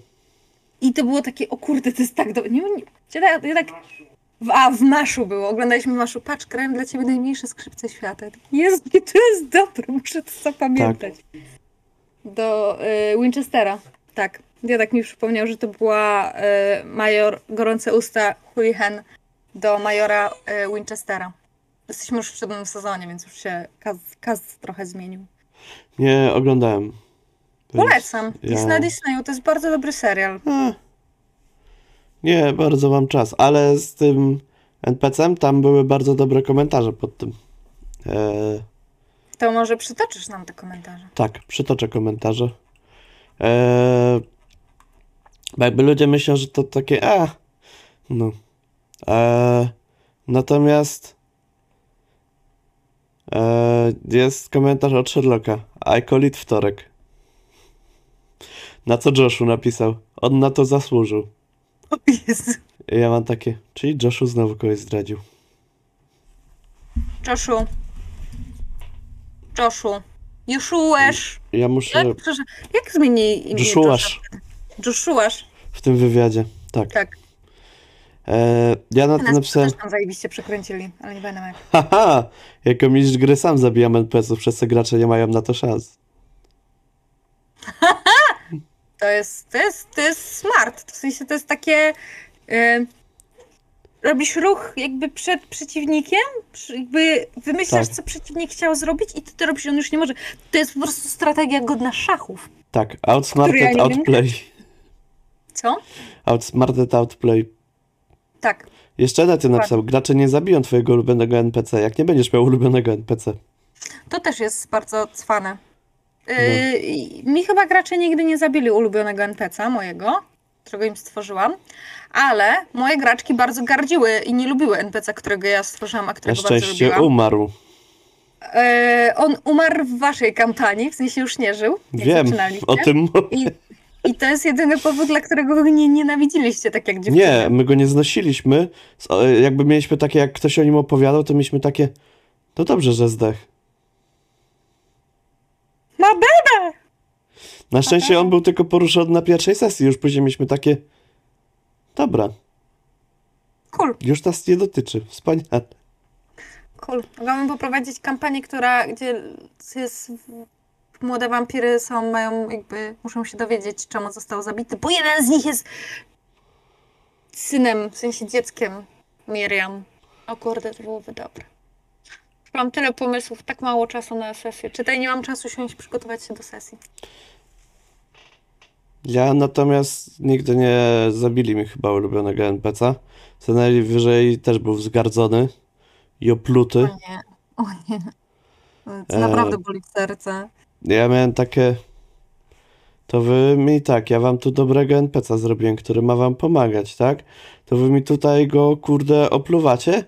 I to było takie, o kurde, to jest tak do... Nie, nie, ja, tak- ja tak... W, a, w Maszu było, oglądaliśmy Maszu. Patrz, grają dla ciebie najmniejsze skrzypce świata. Tak, Jezu, nie, to jest dobre, muszę to zapamiętać. Do y, Winchestera, tak. Ja tak mi przypomniał, że to była y, major Gorące Usta Hurihan do majora y, Winchestera. Jesteśmy już w siódmym sezonie, więc już się kaz, kaz trochę zmienił. nie oglądałem. Polecam. Jest ja- na Disneyu, to jest bardzo dobry serial. A, nie, bardzo mam czas, ale z tym NPC-em tam były bardzo dobre komentarze pod tym. E, To może przytoczysz nam te komentarze. tak, przytoczę komentarze. E, bo jakby ludzie myślą, że to takie a, no. E, natomiast e, jest komentarz od Sherlocka. I call it wtorek. Na co Joshu napisał? On na to zasłużył. Jezu. Ja mam takie, czyli Joshu znowu kogoś zdradził. Joshu. Joshu. Joshuesz. Ja muszę Jak, przepraszam, jak zmieni imię Joshuasz Joshuasz. w tym wywiadzie. Tak. Tak. E, ja na Nas napisałem, też tam zajebiście przekręcili, ale nie będę jak. haha, jako mistrz gry sam zabijam NPC-ów, wszyscy gracze nie mają na to szans. To jest, to jest, to jest smart. W sensie to jest takie... y, robisz ruch jakby przed przeciwnikiem, jakby wymyślasz, Tak. co przeciwnik chciał zrobić i ty to robisz, on już nie może. To jest po prostu strategia godna szachów. Tak, ja outsmarted, wiem. outplay. Co? Outsmarted, outplay. Tak. Jeszcze na ty napisał, gracze nie zabiją twojego ulubionego NPC, jak nie będziesz miał ulubionego NPC. To też jest bardzo cwane. No. Yy, mi chyba gracze nigdy nie zabili ulubionego NPC'a mojego, którego im stworzyłam, ale moje graczki bardzo gardziły i nie lubiły NPC'a, którego ja stworzyłam, a Na którego bardzo szczęście lubiłam. umarł. Yy, on umarł w waszej kampanii, w sensie już nie żył, Wiem, o tym mówię. I, I to jest jedyny powód, dla którego go nie nienawidziliście, tak jak dziewczyny. Nie, my go nie znosiliśmy. Jakby mieliśmy takie, jak ktoś o nim opowiadał, to mieliśmy takie, to dobrze, że zdech. Ma bebę! Na szczęście on był tylko poruszony na pierwszej sesji, już później mieliśmy takie, dobra, Cool, już nas nie dotyczy, wspaniale. cool. Mogłabym poprowadzić kampanię, która, gdzie jest... Młode wampiry są, mają jakby, muszą się dowiedzieć, czemu został zabity, bo jeden z nich jest synem, w sensie dzieckiem Miriam. O kurde, to byłoby dobre. Mam tyle pomysłów, tak mało czasu na sesję. Czytaj, nie mam czasu siąść, przygotować się do sesji. Ja natomiast nigdy nie zabili mi chyba ulubionego NPC. Co najwyżej też był wzgardzony i opluty. O nie, o nie. To E, naprawdę boli w serce. Ja miałem takie. To wy mi tak, ja wam tu dobrego NPC zrobiłem, który ma wam pomagać, tak? To wy mi tutaj go, kurde, opluwacie?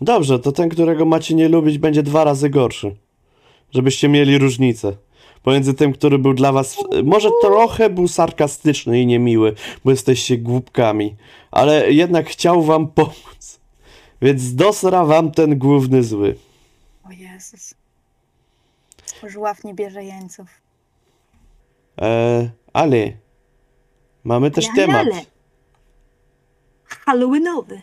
Dobrze, to ten, którego macie nie lubić, będzie dwa razy gorszy. Żebyście mieli różnicę. Pomiędzy tym, który był dla was. Może trochę był sarkastyczny i niemiły, bo jesteście głupkami, ale jednak chciał wam pomóc. Więc dosra wam ten główny zły. O Jezus. Żław nie bierze jeńców. E, ale mamy też Ale, temat. ale. Halloweenowy.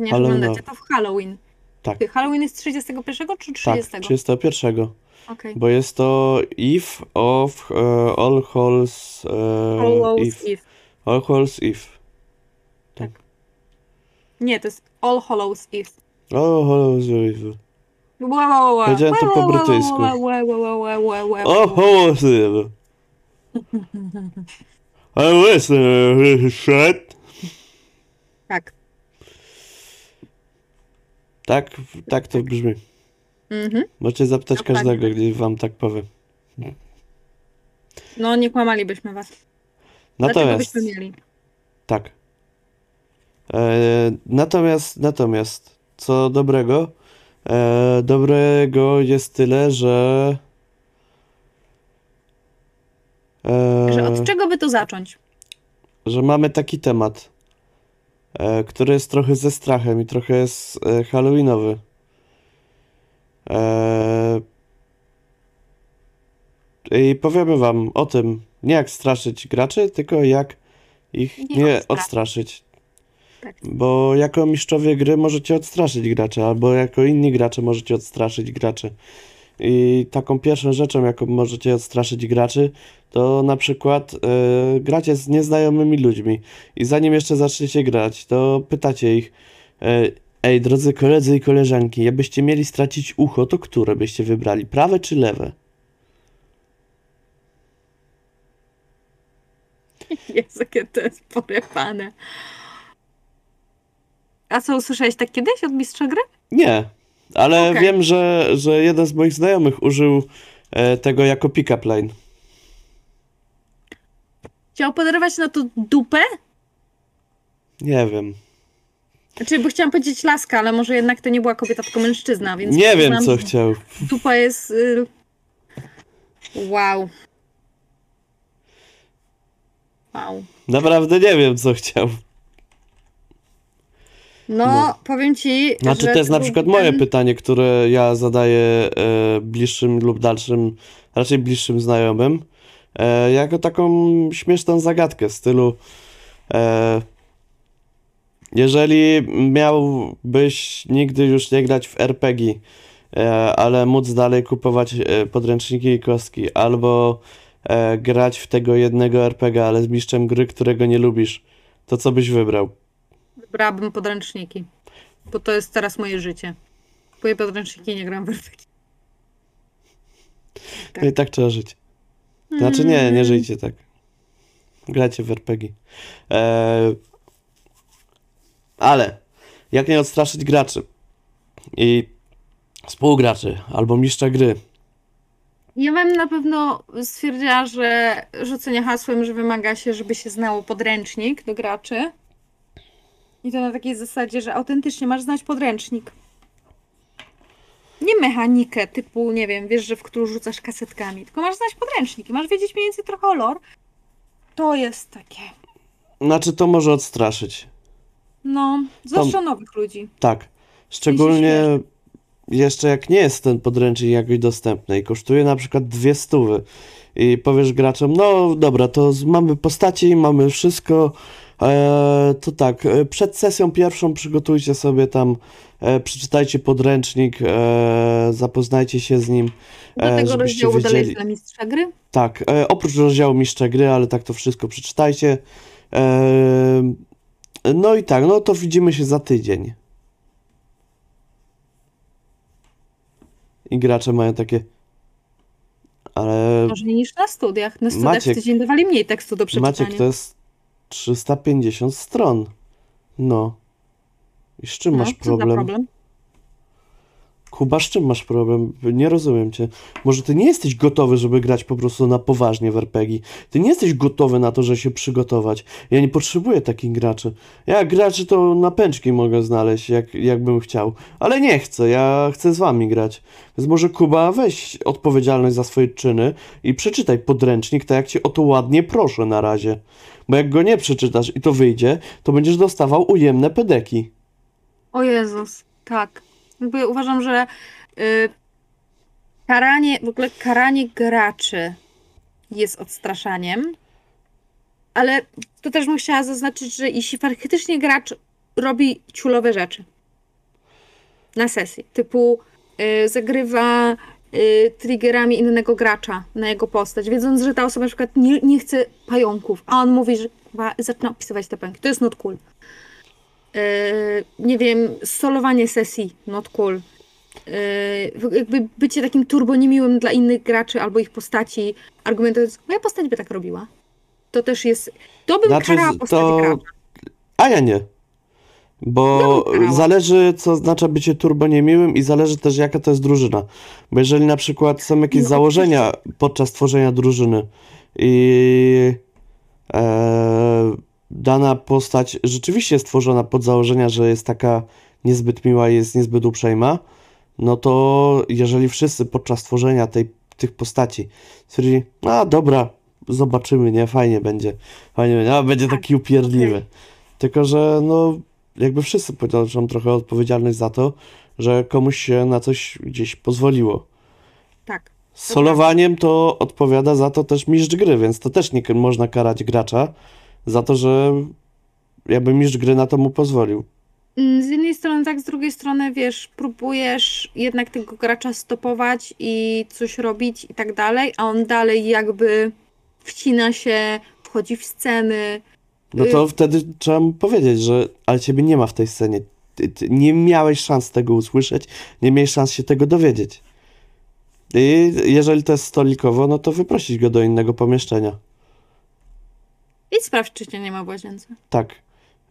Nie Halloweenowy. oglądacie to w Halloween. Tak. Halloween jest 31 czy 30? Tak, 31. Okej. Bo jest to Eve of e, All Hallows e, Hallows Eve. Eve. All Hallows Eve. Nie, to jest All Hallows Eve. All Hallows Eve. Ła, ła, ła. Powiedziałem to po brytyjsku. O, ła. hołosy! I listen, shit. Tak. Tak, tak to brzmi. Mhm. Możecie zapytać Dokładnie. każdego, gdy wam tak powiem. No, nie kłamalibyśmy was. Dlaczego Natomiast, byśmy mieli? tak. E, natomiast, natomiast, co dobrego? E, dobrego jest tyle, że... E, Że od czego by tu zacząć? że mamy taki temat, e, który jest trochę ze strachem i trochę jest e, halloweenowy. E, I powiemy wam o tym, nie jak straszyć graczy, tylko jak ich Nie nie, odstraszyć. Tak. Bo jako mistrzowie gry możecie odstraszyć graczy, albo jako inni gracze możecie odstraszyć graczy. I taką pierwszą rzeczą, jaką możecie odstraszyć graczy, to na przykład e, gracie z nieznajomymi ludźmi i zanim jeszcze zaczniecie grać, to pytacie ich, e, ej, drodzy koledzy i koleżanki, jakbyście mieli stracić ucho, to które byście wybrali, prawe czy lewe? Jezu, jakie to jest porypane. A co, usłyszałeś tak kiedyś od mistrza gry? Nie, ale Okej. wiem, że, że jeden z moich znajomych użył e, tego jako pick-up line. Chciał podarować na to dupę? Nie wiem. Znaczy, bo chciałam powiedzieć laska, ale może jednak to nie była kobieta, tylko mężczyzna, więc Nie wiem, co chciał. Dupa jest... Y... Wow. Wow. Naprawdę nie wiem, co chciał. No, No. powiem ci, Znaczy, że to jest na przykład ten- moje pytanie, które ja zadaję e, bliższym lub dalszym, raczej bliższym znajomym, e, jako taką śmieszną zagadkę w stylu e, jeżeli miałbyś nigdy już nie grać w RPG, e, ale móc dalej kupować e, podręczniki i kostki, albo e, grać w tego jednego RPG, ale z mistrzem gry, którego nie lubisz, to co byś wybrał? Wybrałabym podręczniki, bo to jest teraz moje życie. Kupuję podręczniki, nie gram w RPG. No i tak trzeba żyć. Znaczy nie, nie żyjcie tak. Grajcie w RPG. Eee, ale jak nie odstraszyć graczy i współgraczy albo mistrza gry, Ja bym na pewno stwierdziła, że rzucenie hasłem, że wymaga się, żeby się znało podręcznik do graczy. I to na takiej zasadzie, że autentycznie masz znać podręcznik. Nie mechanikę typu, nie wiem, wiesz, że w którą rzucasz kasetkami, tylko masz znać podręcznik i masz wiedzieć mniej więcej trochę o lore. To jest takie. znaczy to może odstraszyć. No, zwłaszcza nowych ludzi. Tak. Szczególnie jeszcze jak nie jest ten podręcznik jakoś dostępny i kosztuje na przykład dwie stówy i powiesz graczom, no dobra, to mamy postaci, mamy wszystko, to tak, e, przed sesją pierwszą przygotujcie sobie tam, e, przeczytajcie podręcznik, e, zapoznajcie się z nim, Do e, tego rozdziału dalej wiedzieli, jest dla mistrza gry. tak, e, oprócz rozdziału mistrza gry, ale tak to wszystko przeczytajcie. E, no i tak, no to widzimy się za tydzień. I gracze mają takie. Ale Może niż na studiach. Na studiach Maciek- w tydzień dawali mniej tekstu do przeczytania. Maciek to jest 350 stron. No. I z czym no, masz problem? problem? Kuba, z czym masz problem? Nie rozumiem cię. Może ty nie jesteś gotowy, żeby grać po prostu na poważnie w RPG. Ty nie jesteś gotowy na to, żeby się przygotować. Ja nie potrzebuję takich graczy. Ja graczy to na pęczki mogę znaleźć, jak, jakbym chciał. Ale nie chcę, ja chcę z wami grać. Więc może Kuba, weź odpowiedzialność za swoje czyny i przeczytaj podręcznik, tak jak cię o to ładnie proszę na razie. Bo jak go nie przeczytasz i to wyjdzie, to będziesz dostawał ujemne pedeki. O Jezus, tak. Jakby uważam, że y, karanie, w ogóle karanie graczy jest odstraszaniem, ale to też bym chciała zaznaczyć, że jeśli faktycznie gracz robi ciulowe rzeczy na sesji, typu y, zagrywa y, triggerami innego gracza na jego postać, wiedząc, że ta osoba na przykład nie, nie chce pająków, a on mówi, że chyba zaczyna opisywać te pająki. To jest not cool. Yy, nie wiem, solowanie sesji, not cool. yy, jakby bycie takim turbo niemiłym dla innych graczy albo ich postaci, argumentując, moja postać by tak robiła. To też jest, to bym Znaczy, karała postać to- gracza. A ja nie. Bo zależy, co oznacza bycie turbo niemiłym i zależy też, jaka to jest drużyna. Bo jeżeli na przykład są jakieś No, założenia podczas tworzenia drużyny i e, dana postać rzeczywiście jest tworzona pod założenia, że jest taka niezbyt miła i jest niezbyt uprzejma, no to jeżeli wszyscy podczas tworzenia tej, tych postaci stwierdzili, a dobra, zobaczymy, nie, fajnie będzie, fajnie będzie, a będzie taki upierdliwy. Tylko, że no, jakby wszyscy ponoszą trochę odpowiedzialność za to, że komuś się na coś gdzieś pozwoliło. Tak. Solowaniem to odpowiada za to też mistrz gry, więc to też nie można karać gracza za to, że jakby mistrz gry na to mu pozwolił. Mm, Z jednej strony tak, z drugiej strony wiesz, próbujesz jednak tego gracza stopować i coś robić i tak dalej, a on dalej jakby wcina się, wchodzi w sceny. No to wtedy trzeba mu powiedzieć, że ale ciebie nie ma w tej scenie. Ty, ty nie miałeś szans tego usłyszeć, nie miałeś szans się tego dowiedzieć. I jeżeli to jest stolikowo, no to wyprosić go do innego pomieszczenia. I sprawdź, czy cię nie ma w łazience. Tak.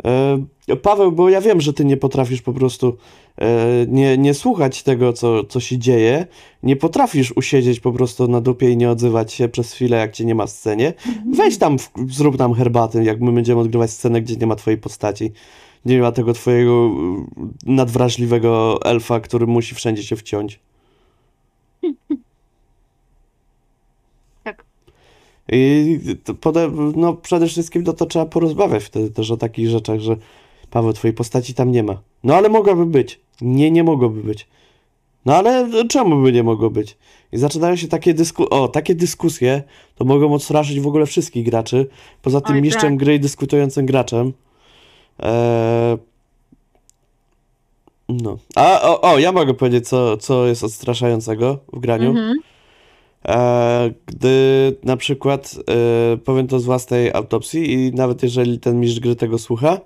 E, Paweł, bo ja wiem, że ty nie potrafisz po prostu e, nie, nie słuchać tego, co, co się dzieje. Nie potrafisz usiedzieć po prostu na dupie i nie odzywać się przez chwilę, jak cię nie ma w scenie. Weź tam, w, zrób nam herbatę, jak my będziemy odgrywać scenę, gdzie nie ma twojej postaci. Gdzie nie ma tego twojego y, nadwrażliwego elfa, który musi wszędzie się wciąć. Tak. I pode, no przede wszystkim no to trzeba porozmawiać wtedy też o takich rzeczach, że Paweł, twojej postaci tam nie ma. No ale mogłaby być. Nie, nie mogłoby być. No ale czemu by nie mogło być? I zaczynają się takie dysku... O, takie dyskusje to mogą odstraszyć w ogóle wszystkich graczy. Poza tym Oj, mistrzem tak. gry i dyskutującym graczem. Eee... No. A, o, o, ja mogę powiedzieć, co, co jest odstraszającego w graniu. Mhm. E, gdy na przykład, e, powiem to z własnej autopsji i nawet jeżeli ten mistrz gry tego słucha,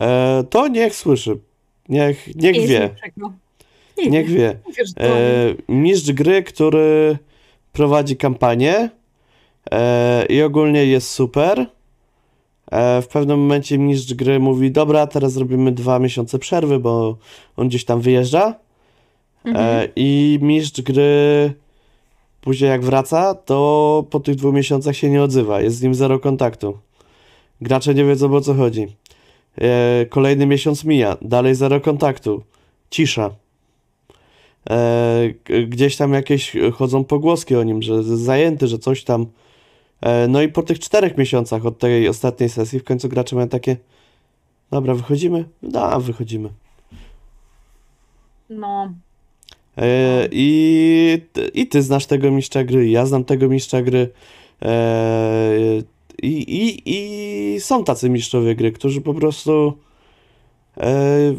e, to niech słyszy, niech, niech jest wie. Nie, niech nie. wie. E, mistrz gry, który prowadzi kampanię e, i ogólnie jest super. E, w pewnym momencie mistrz gry mówi, dobra, teraz zrobimy dwa miesiące przerwy, bo on gdzieś tam wyjeżdża. Mhm. I mistrz gry później jak wraca, to po tych dwóch miesiącach się nie odzywa. Jest z nim zero kontaktu. Gracze nie wiedzą o co chodzi. E, kolejny miesiąc mija, dalej zero kontaktu. Cisza. E, gdzieś tam jakieś chodzą pogłoski o nim, że jest zajęty, że coś tam. E, no i po tych czterech miesiącach od tej ostatniej sesji w końcu gracze mają takie dobra, wychodzimy? Da, wychodzimy. No, i, I ty znasz tego mistrza gry, ja znam tego mistrza gry. E, i, i, I są tacy mistrzowie gry, którzy po prostu e,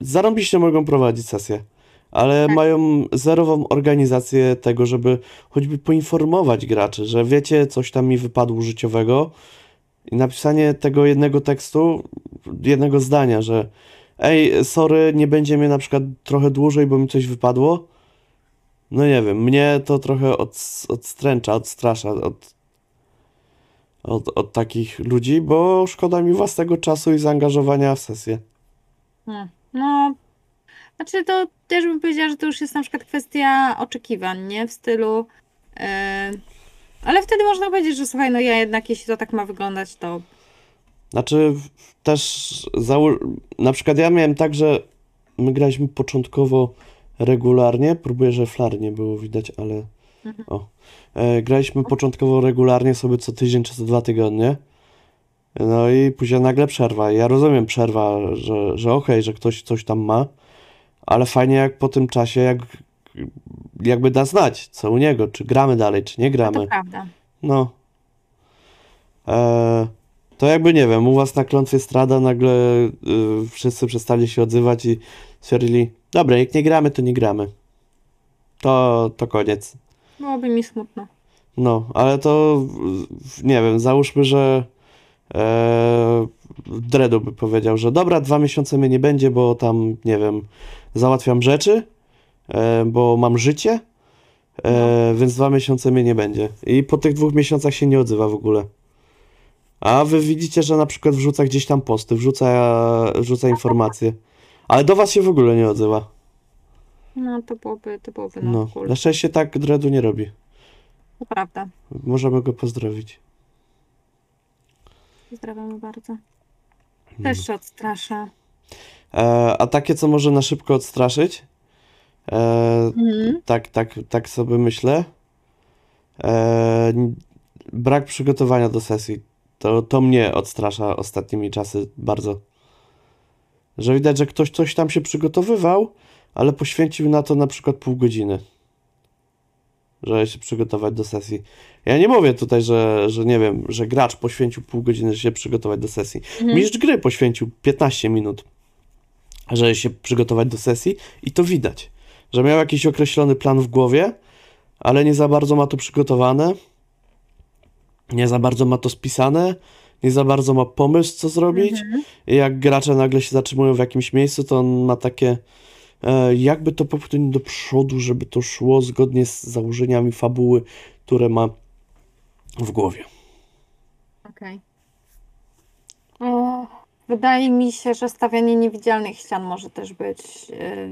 zarąbiście mogą prowadzić sesję, ale Tak. mają zerową organizację tego, żeby choćby poinformować graczy, że wiecie, coś tam mi wypadło życiowego i napisanie tego jednego tekstu, jednego zdania, że ej, sorry, nie będzie mnie na przykład trochę dłużej, bo mi coś wypadło. No nie wiem, mnie to trochę od, odstręcza, odstrasza od, od, od takich ludzi, bo szkoda mi własnego czasu i zaangażowania w sesję. no, no. Znaczy to też bym powiedziała, że to już jest na przykład kwestia oczekiwań, nie? W stylu... Yy... Ale wtedy można powiedzieć, że słuchaj, no ja jednak jeśli to tak ma wyglądać, to Znaczy też na przykład ja miałem tak, że my graliśmy początkowo regularnie, próbuję, że flar nie było widać, ale Mhm. o. E, graliśmy początkowo regularnie sobie co tydzień czy co dwa tygodnie. No i później nagle przerwa. Ja rozumiem przerwa, że, że okej, że ktoś coś tam ma, ale fajnie jak po tym czasie, jak jakby da znać, co u niego, czy gramy dalej, czy nie to gramy. prawda. No. E, to jakby nie wiem, u was na klątwie strada nagle y, wszyscy przestali się odzywać i stwierdzili, dobra, jak nie gramy, to nie gramy. To, to koniec. Byłoby mi smutno. No, ale to nie wiem, załóżmy, że e, Dredu by powiedział, że dobra, dwa miesiące mnie nie będzie, bo tam, nie wiem, załatwiam rzeczy e, bo mam życie, e, więc dwa miesiące mnie nie będzie. I po tych dwóch miesiącach się nie odzywa w ogóle. A wy widzicie, że na przykład wrzuca gdzieś tam posty, wrzuca, wrzuca informacje, ale do was się w ogóle nie odzywa. No to byłoby, to byłoby no, No, cool. na szczęście tak Dredu nie robi. To prawda. Możemy go pozdrowić. Pozdrawiamy bardzo. No. Też się odstrasza. E, a takie, co może na szybko odstraszyć, e, Mhm. tak, tak, tak sobie myślę, e, brak przygotowania do sesji. To, to mnie odstrasza ostatnimi czasy bardzo. Że widać, że ktoś coś tam się przygotowywał, ale poświęcił na to na przykład pół godziny. Żeby się przygotować do sesji. Ja nie mówię tutaj, że, że nie wiem, że gracz poświęcił pół godziny, żeby się przygotować do sesji. Mhm. Mistrz gry poświęcił 15 minut, żeby się przygotować do sesji i to widać, że miał jakiś określony plan w głowie, ale nie za bardzo ma to przygotowane, nie za bardzo ma to spisane, nie za bardzo ma pomysł, co zrobić. Mhm. I jak gracze nagle się zatrzymują w jakimś miejscu, to on ma takie, e, jakby to popchnąć do przodu, żeby to szło zgodnie z założeniami fabuły, które ma w głowie. Okej. O, Wydaje mi się, że stawianie niewidzialnych ścian może też być. Yy,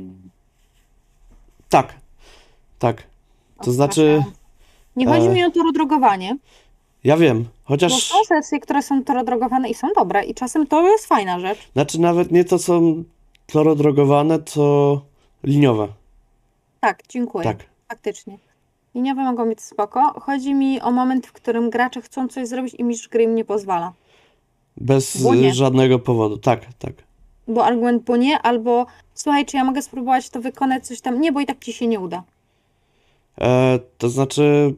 Tak, tak. To znaczy. Nie chodzi e, mi o torodrogowanie, ja wiem, bo chociaż. są sesje, które są torodrogowane i są dobre i czasem to jest fajna rzecz. Znaczy nawet nie to są torodrogowane, to liniowe. Tak, dziękuję. Tak. Faktycznie. Liniowe mogą być spoko. Chodzi mi o moment, w którym gracze chcą coś zrobić i mistrz gry im nie pozwala. Bez nie. żadnego powodu. Tak, tak. Bo argument, bo nie, albo słuchaj, czy ja mogę spróbować to wykonać, coś tam. Nie, bo i tak ci się nie uda. E, to znaczy,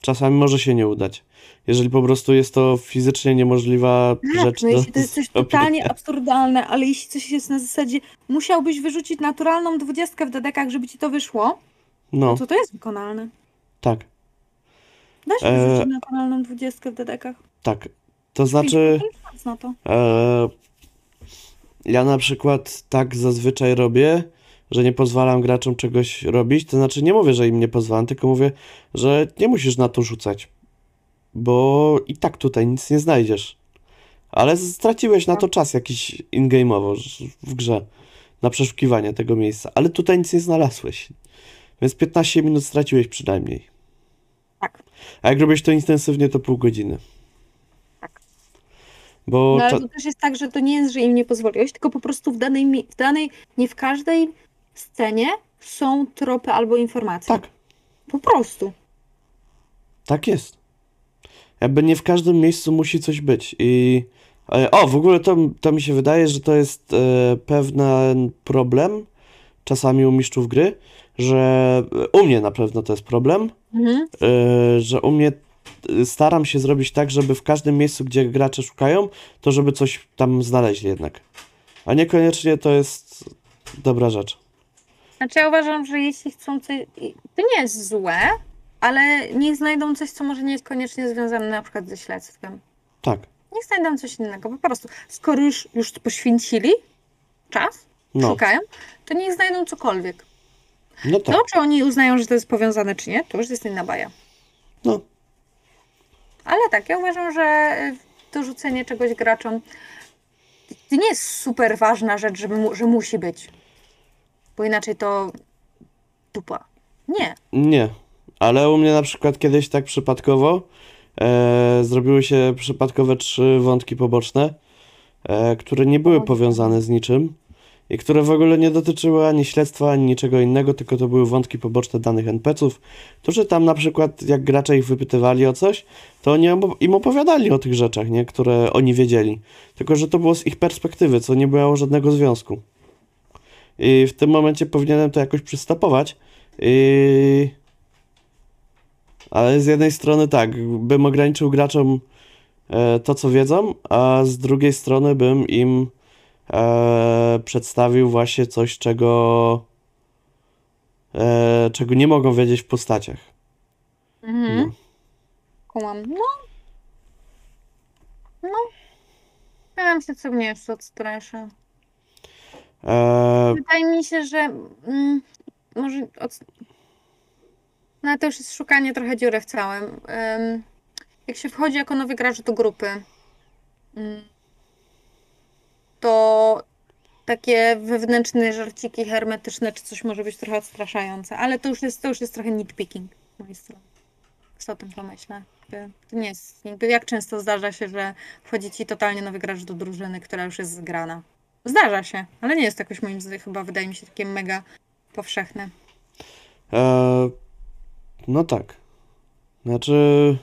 czasami może się nie udać. Jeżeli po prostu jest to fizycznie niemożliwa Tak, rzecz no do jeśli to jest coś totalnie absurdalne, ale jeśli coś jest na zasadzie, musiałbyś wyrzucić naturalną dwudziestkę w dedekach, żeby ci to wyszło, No, no to to jest wykonalne. tak, Da się E, wyrzucić naturalną dwudziestkę w dedekach. tak. To znaczy, 5% szans na to. e, ja na przykład tak zazwyczaj robię, że nie pozwalam graczom czegoś robić. To znaczy, nie mówię, że im nie pozwalam, tylko mówię, że nie musisz na to rzucać. Bo i tak tutaj nic nie znajdziesz. Ale straciłeś na to czas jakiś in-game'owo w grze na przeszukiwanie tego miejsca, ale tutaj nic nie znalazłeś. Więc 15 minut straciłeś przynajmniej. Tak. A jak robisz to intensywnie, to pół godziny. Tak. Bo No ale to też jest tak, że to nie jest, że im nie pozwoliłeś, tylko po prostu w danej, w danej, nie w każdej scenie są tropy albo informacje. tak, Po prostu. tak jest. Jakby nie w każdym miejscu musi coś być. I e, o, w ogóle to, to mi się wydaje, że to jest e, pewien problem czasami u mistrzów gry, że e, u mnie na pewno to jest problem, Mhm. e, że u mnie e, staram się zrobić tak, żeby w każdym miejscu, gdzie gracze szukają, to żeby coś tam znaleźli jednak. A niekoniecznie to jest dobra rzecz. Znaczy ja uważam, że jeśli chcą coś, to nie jest złe, ale niech znajdą coś, co może nie jest koniecznie związane na przykład ze śledztwem. Tak. Niech znajdą coś innego, po prostu. Skoro już, już poświęcili czas, No, szukają, to niech znajdą cokolwiek. no tak. To, czy oni uznają, że to jest powiązane, czy nie, to już jest inna baja. No. Ale tak, ja uważam, że y, dorzucenie czegoś graczom to nie jest super ważna rzecz, żeby mu, że musi być. Bo inaczej to dupa. Nie. Nie, ale u mnie na przykład kiedyś tak przypadkowo e, zrobiły się przypadkowe trzy wątki poboczne, e, które nie były powiązane z niczym i które w ogóle nie dotyczyły ani śledztwa, ani niczego innego, tylko to były wątki poboczne danych NPC-ów, którzy tam na przykład jak gracze ich wypytywali o coś, to oni im opowiadali o tych rzeczach, nie, które oni wiedzieli, tylko że to było z ich perspektywy, co nie miało żadnego związku. I w tym momencie powinienem to jakoś przystopować. Ale z jednej strony tak, bym ograniczył graczom e, to, co wiedzą, a z drugiej strony bym im e, przedstawił właśnie coś, czego, e, czego nie mogą wiedzieć w postaciach. Mhm. No. Kumam. No. No. Pytam się, co mnie jeszcze odstrasza. E, Wydaje mi się, że mm, może od... No to już jest szukanie trochę dziury w całym. Ym, jak się wchodzi jako nowy gracz do grupy, ym, to takie wewnętrzne żarciki hermetyczne czy coś może być trochę odstraszające, ale to już jest, to już jest trochę nitpicking z mojej strony. Co o tym pomyślę? To nie jest, jak często zdarza się, że wchodzi ci totalnie nowy gracz do drużyny, która już jest zgrana. Zdarza się, ale nie jest to jakoś moim zdaniem chyba wydaje mi się takie mega powszechne. E, no tak. Znaczy,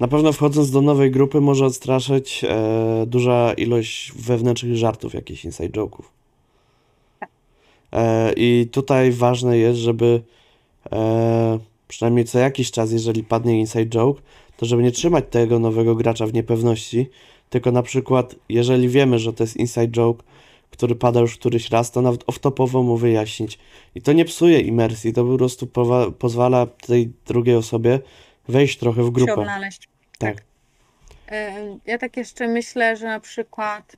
na pewno wchodząc do nowej grupy może odstraszyć e, duża ilość wewnętrznych żartów, jakichś inside joke'ów. E, I tutaj ważne jest, żeby e, przynajmniej co jakiś czas, jeżeli padnie inside joke, to żeby nie trzymać tego nowego gracza w niepewności, tylko na przykład, jeżeli wiemy, że to jest inside joke, który pada już któryś raz, to nawet off-topowo mu wyjaśnić. I to nie psuje imersji, to po prostu pozwala tej drugiej osobie wejść trochę w Się grupę. odnaleźć. Tak. Ym, Ja tak jeszcze myślę, że na przykład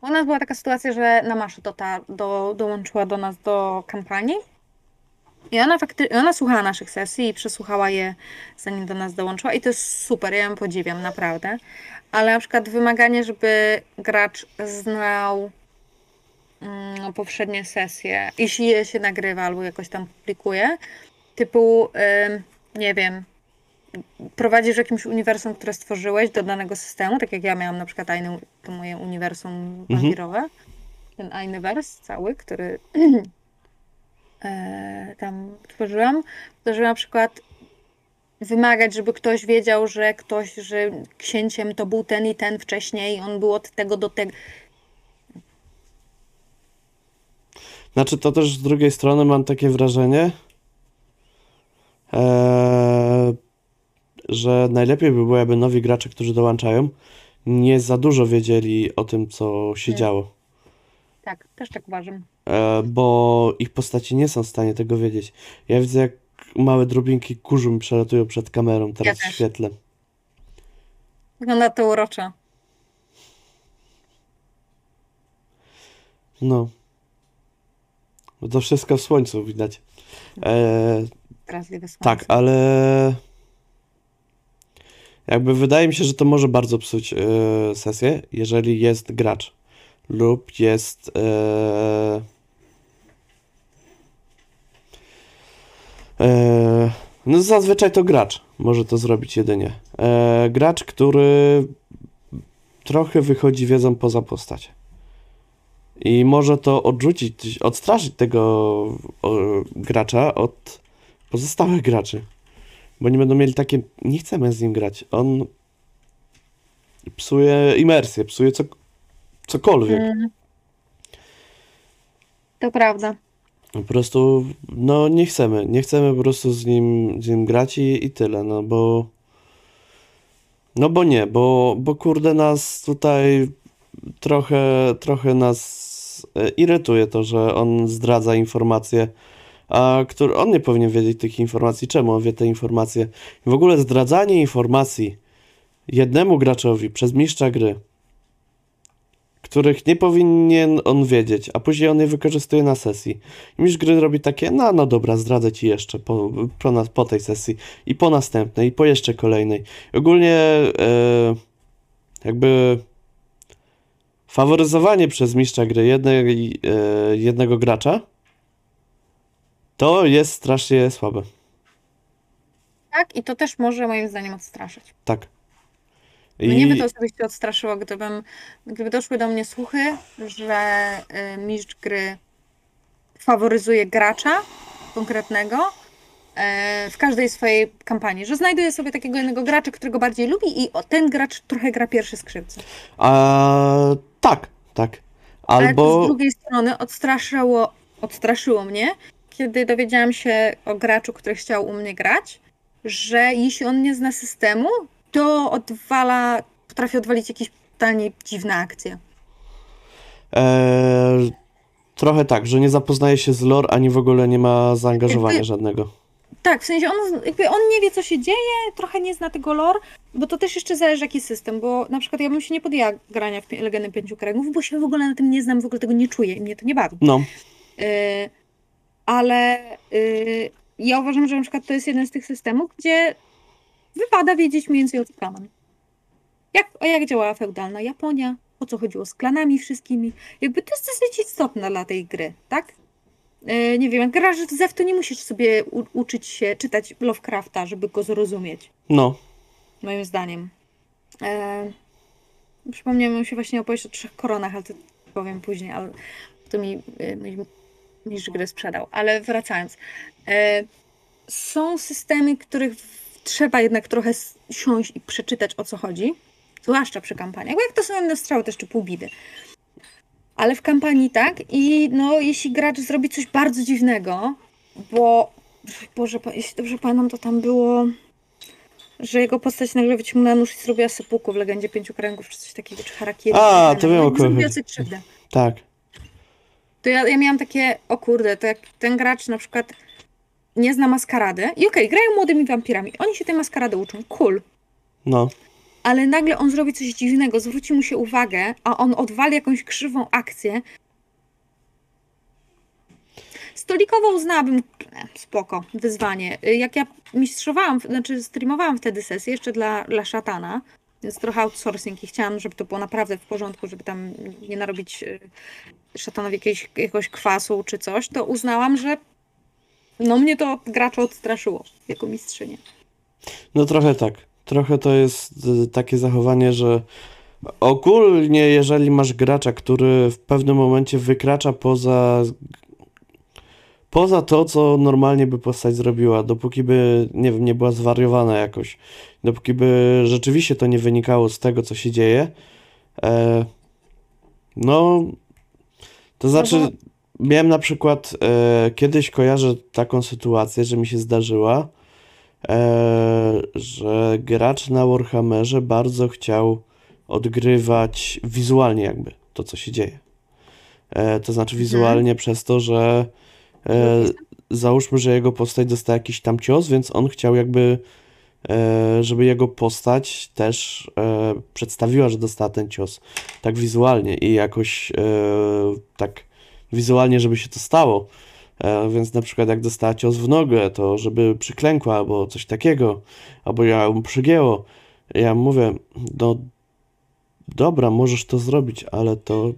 u nas była taka sytuacja, że na Maszy dotar- do, dołączyła do nas do kampanii i ona fakty- ona słuchała naszych sesji i przesłuchała je zanim do nas dołączyła. I to jest super, ja ją podziwiam, naprawdę. Ale na przykład wymaganie, żeby gracz znał mm, poprzednie sesje, jeśli je się nagrywa albo jakoś tam publikuje, typu, ym, nie wiem, prowadzisz jakimś uniwersum, które stworzyłeś do danego systemu, tak jak ja miałam na przykład to moje uniwersum wampirowe, ten Ainyverse cały, który tam tworzyłam, to żeby na przykład wymagać, żeby ktoś wiedział, że ktoś, że księciem to był ten i ten wcześniej, on był od tego do tego. Znaczy, to też z drugiej strony mam takie wrażenie, e, że najlepiej by było, jakby nowi gracze, którzy dołączają, nie za dużo wiedzieli o tym, co się Nie. działo. Tak, też tak uważam. E, bo ich postaci nie są w stanie tego wiedzieć. Ja widzę, jak małe drobinki kurzu mi przelatują przed kamerą teraz w też. świetle. Wygląda to uroczo. No. To wszystko w słońcu widać. E, Drażliwe słońce. tak, ale jakby wydaje mi się, że to może bardzo psuć e, sesję, jeżeli jest gracz lub jest e, e, no zazwyczaj to gracz może to zrobić jedynie. E, gracz, który trochę wychodzi wiedzą poza postać. I może to odrzucić, odstraszyć tego o, gracza od pozostałych graczy. Bo nie będą mieli takie, nie chcemy z nim grać. On psuje imersję, psuje co, cokolwiek. Mm. To prawda. Po prostu, no nie chcemy, nie chcemy po prostu z nim, z nim grać i, i tyle, no bo, no bo nie, bo, bo kurde nas tutaj trochę, trochę nas e, irytuje to, że on zdradza informacje, a który, on nie powinien wiedzieć tych informacji, czemu on wie te informacje. W ogóle zdradzanie informacji jednemu graczowi przez mistrza gry, których nie powinien on wiedzieć, a później on je wykorzystuje na sesji. I mistrz gry robi takie, no, no dobra, zdradzę ci jeszcze po, po, nas- po tej sesji i po następnej, i po jeszcze kolejnej. Ogólnie e, jakby faworyzowanie przez mistrza gry jednej, e, jednego gracza to jest strasznie słabe. Tak, i to też może moim zdaniem odstraszyć. Tak. Mnie by I to osobiście odstraszyło, gdybym, gdyby doszły do mnie słuchy, że y, mistrz gry faworyzuje gracza konkretnego e, w każdej swojej kampanii, że znajduje sobie takiego jednego gracza, którego bardziej lubi i o, ten gracz trochę gra pierwszy skrzypce. a, tak, tak. Ale Albo z drugiej strony odstraszyło, odstraszyło mnie, kiedy dowiedziałam się o graczu, który chciał u mnie grać, że jeśli on nie zna systemu, to odwala, potrafi odwalić jakieś totalnie dziwne akcje. E, trochę tak, że nie zapoznaje się z lore, ani w ogóle nie ma zaangażowania Jakby- żadnego. Tak, w sensie on, jakby on nie wie, co się dzieje, trochę nie zna tego lore, bo to też jeszcze zależy, jaki system, bo na przykład ja bym się nie podjęła grania w Legendy Pięciu Kręgów, bo się w ogóle na tym nie znam, w ogóle tego nie czuję i mnie to nie bawi. No, Yy, ale y, ja uważam, że na przykład to jest jeden z tych systemów, gdzie wypada wiedzieć mniej więcej o co. Jak, o jak działała feudalna Japonia, o co chodziło z klanami wszystkimi. Jakby to jest dosyć istotne dla tej gry, tak? Y, nie wiem, jak grasz w Zew, to nie musisz sobie uczyć się czytać Lovecrafta, żeby go zrozumieć No, moim zdaniem. E, przypomniałem mi się właśnie opowieść o trzech koronach, ale to powiem później, ale to mi e, mi mistrz gry sprzedał. Ale wracając. E, są systemy, których trzeba jednak trochę siąść i przeczytać o co chodzi, zwłaszcza przy kampaniach, bo jak to są inne strzały, to jeszcze pół bidy. Ale w kampanii tak i no jeśli gracz zrobi coś bardzo dziwnego, bo Boże, jeśli dobrze pamiętam, to tam było że jego postać nagle wyciągnęła nóż i zrobiła sepuku w Legendzie Pięciu Kręgów, czy coś takiego, czy Harakiri. A, to wiem, wiem, o kogo Zrobiła chodzi. sobie krzywdę. tak. To ja, ja miałam takie, o kurde, to jak ten gracz na przykład nie zna maskarady i okej, grają młodymi wampirami, oni się tej maskarady uczą, cool, No, ale nagle on zrobi coś dziwnego, zwróci mu się uwagę, a on odwali jakąś krzywą akcję. Stolikowo uznałabym, e, spoko, wyzwanie. Y, Jak ja mistrzowałam, znaczy streamowałam wtedy sesję jeszcze dla, dla szatana, więc trochę outsourcing i chciałam, żeby to było naprawdę w porządku, żeby tam nie narobić y, szatanowi jakiegoś, jakiegoś kwasu czy coś, to uznałam, że no mnie to gracza odstraszyło jako mistrzynię. no trochę tak. Trochę to jest y, takie zachowanie, że ogólnie jeżeli masz gracza, który w pewnym momencie wykracza poza poza to, co normalnie by postać zrobiła, dopóki by, nie wiem, nie była zwariowana jakoś, dopóki by rzeczywiście to nie wynikało z tego, co się dzieje, e, no, to znaczy, bo- miałem na przykład, e, kiedyś kojarzę taką sytuację, że mi się zdarzyła, e, że gracz na Warhammerze bardzo chciał odgrywać wizualnie jakby to, co się dzieje. E, to znaczy wizualnie przez to, że e, załóżmy, że jego postać dostała jakiś tam cios, więc on chciał jakby, e, żeby jego postać też e, przedstawiła, że dostała ten cios. Tak wizualnie i jakoś tak wizualnie, żeby się to stało. E, więc na przykład jak dostała cios w nogę, to żeby przyklękła albo coś takiego, albo ja ją przygięło. Ja mówię, no dobra, możesz to zrobić, ale to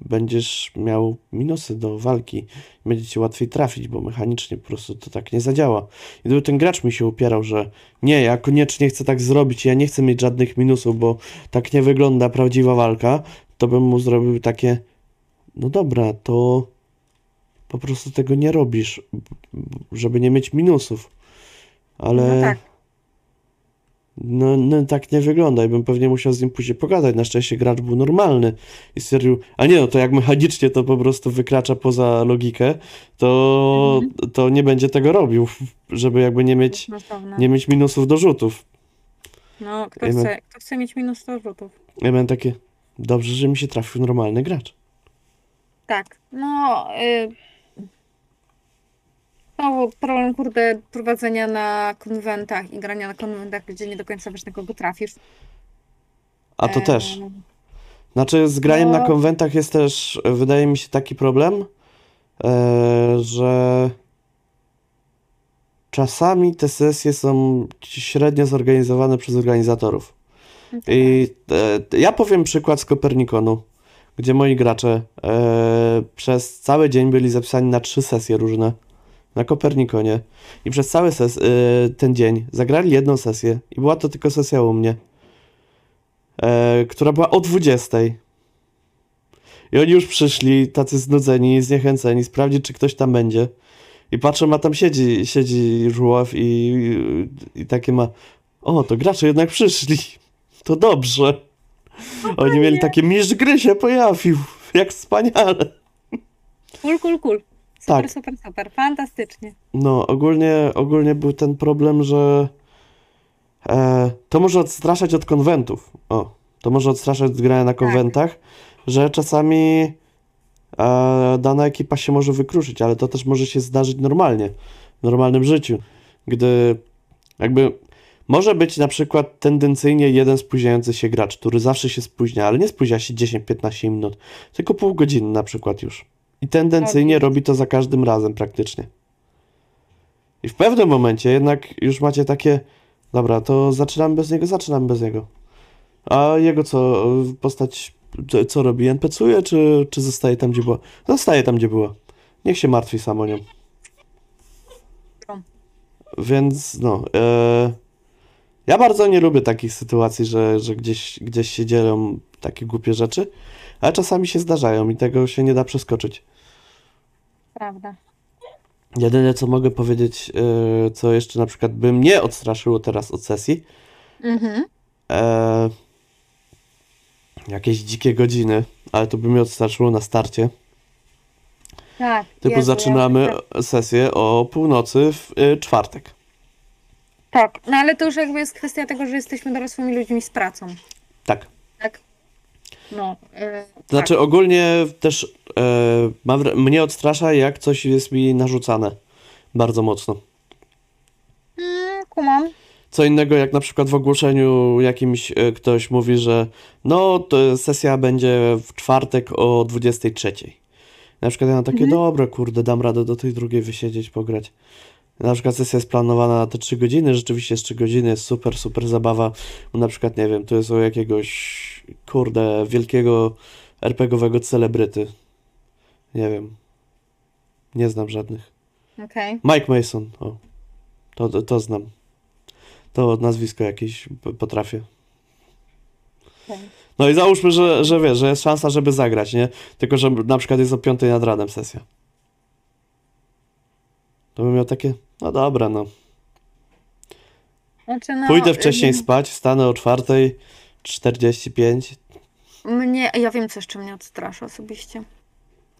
będziesz miał minusy do walki. Będzie ci łatwiej trafić, bo mechanicznie po prostu to tak nie zadziała. I gdyby ten gracz mi się upierał, że nie, ja koniecznie chcę tak zrobić, ja nie chcę mieć żadnych minusów, bo tak nie wygląda prawdziwa walka, to bym mu zrobił takie, no dobra, to po prostu tego nie robisz, żeby nie mieć minusów. Ale No tak. no, no tak nie wygląda i bym pewnie musiał z nim później pogadać. Na szczęście gracz był normalny i stwierdził, a nie no, to jak mechanicznie to po prostu wykracza poza logikę, to, to nie będzie tego robił, żeby jakby nie mieć, nie mieć minusów do rzutów. No, kto Ja chce, kto chce mieć minus 100 rzutów? Ja miałem takie, dobrze, że mi się trafił normalny gracz. Tak, no. Y... Znowu problem, kurde, prowadzenia na konwentach i grania na konwentach, gdzie nie do końca wiesz, na kogo trafisz. A to Em, też. Znaczy, z graniem na no. konwentach jest też, e, wydaje mi się, taki problem, e, że czasami te sesje są średnio zorganizowane przez organizatorów. no tak. I e, ja powiem przykład z Kopernikonu, gdzie moi gracze e, przez cały dzień byli zapisani na trzy sesje różne na Kopernikonie i przez cały ses, e, ten dzień zagrali jedną sesję i była to tylko sesja u mnie, e, która była o 20. I oni już przyszli, tacy znudzeni, zniechęceni, sprawdzić, czy ktoś tam będzie. I patrzę, a tam siedzi, siedzi żuław i, i, i takie ma, o, to gracze jednak przyszli. To dobrze. Oni mieli takie, mistrz gry się pojawił. Jak wspaniale. Cool, cool, cool. Super, Tak. super, super. Fantastycznie. No, ogólnie, ogólnie był ten problem, że e, to może odstraszać od konwentów. O, to może odstraszać od grania na konwentach, że czasami e, dana ekipa się może wykruszyć, ale to też może się zdarzyć normalnie, w normalnym życiu. Gdy jakby może być na przykład tendencyjnie jeden spóźniający się gracz, który zawsze się spóźnia, ale nie spóźnia się 10-15 minut, tylko pół godziny na przykład już. I tendencyjnie robi to za każdym razem praktycznie. I w pewnym momencie jednak już macie takie, dobra, to zaczynamy bez niego, zaczynamy bez niego. A jego co, postać, co- robi? NPC-uje, czy, czy zostaje tam, gdzie była? Zostaje tam, gdzie była. Niech się martwi sam o nią. Więc no, e, ja bardzo nie lubię takich sytuacji, że, że gdzieś, gdzieś się dzieją takie głupie rzeczy, ale czasami się zdarzają i tego się nie da przeskoczyć. Prawda. Jedyne co mogę powiedzieć, e, co jeszcze na przykład by mnie odstraszyło teraz od sesji, Mhm. e, jakieś dzikie godziny, ale to by mnie odstraszyło na starcie. Tak. Typu Jezu, ja zaczynamy już- sesję o północy w e, czwartek. Tak, no ale to już jakby jest kwestia tego, że jesteśmy dorosłymi ludźmi z pracą. Tak. Tak. No. Yy, Znaczy ogólnie też mam, wra- mnie odstrasza jak coś jest mi narzucane bardzo mocno. tak. Mm, kumam. Co innego jak na przykład w ogłoszeniu jakimś e, ktoś mówi, że no to sesja będzie w czwartek o 23. Na przykład ja mam takie, Mhm. dobra kurde, dam radę do tej drugiej wysiedzieć, pograć. Na przykład sesja jest planowana na te 3 godziny, rzeczywiście jest 3 godziny, jest super, super zabawa. Na przykład, nie wiem, to jest o jakiegoś, kurde, wielkiego RPGowego celebryty. Nie wiem. Nie znam żadnych. Okej. Mike Mason, o. To, to, to znam. To nazwisko jakieś potrafię. Okej. No i załóżmy, że, że wiesz, że jest szansa, żeby zagrać, nie? Tylko, że na przykład jest o 5 nad ranem sesja. To bym miał takie, no dobra, no. Znaczy, no, Pójdę wcześniej ym, spać, wstanę o 4.45. Mnie, ja wiem, co jeszcze mnie odstrasza osobiście.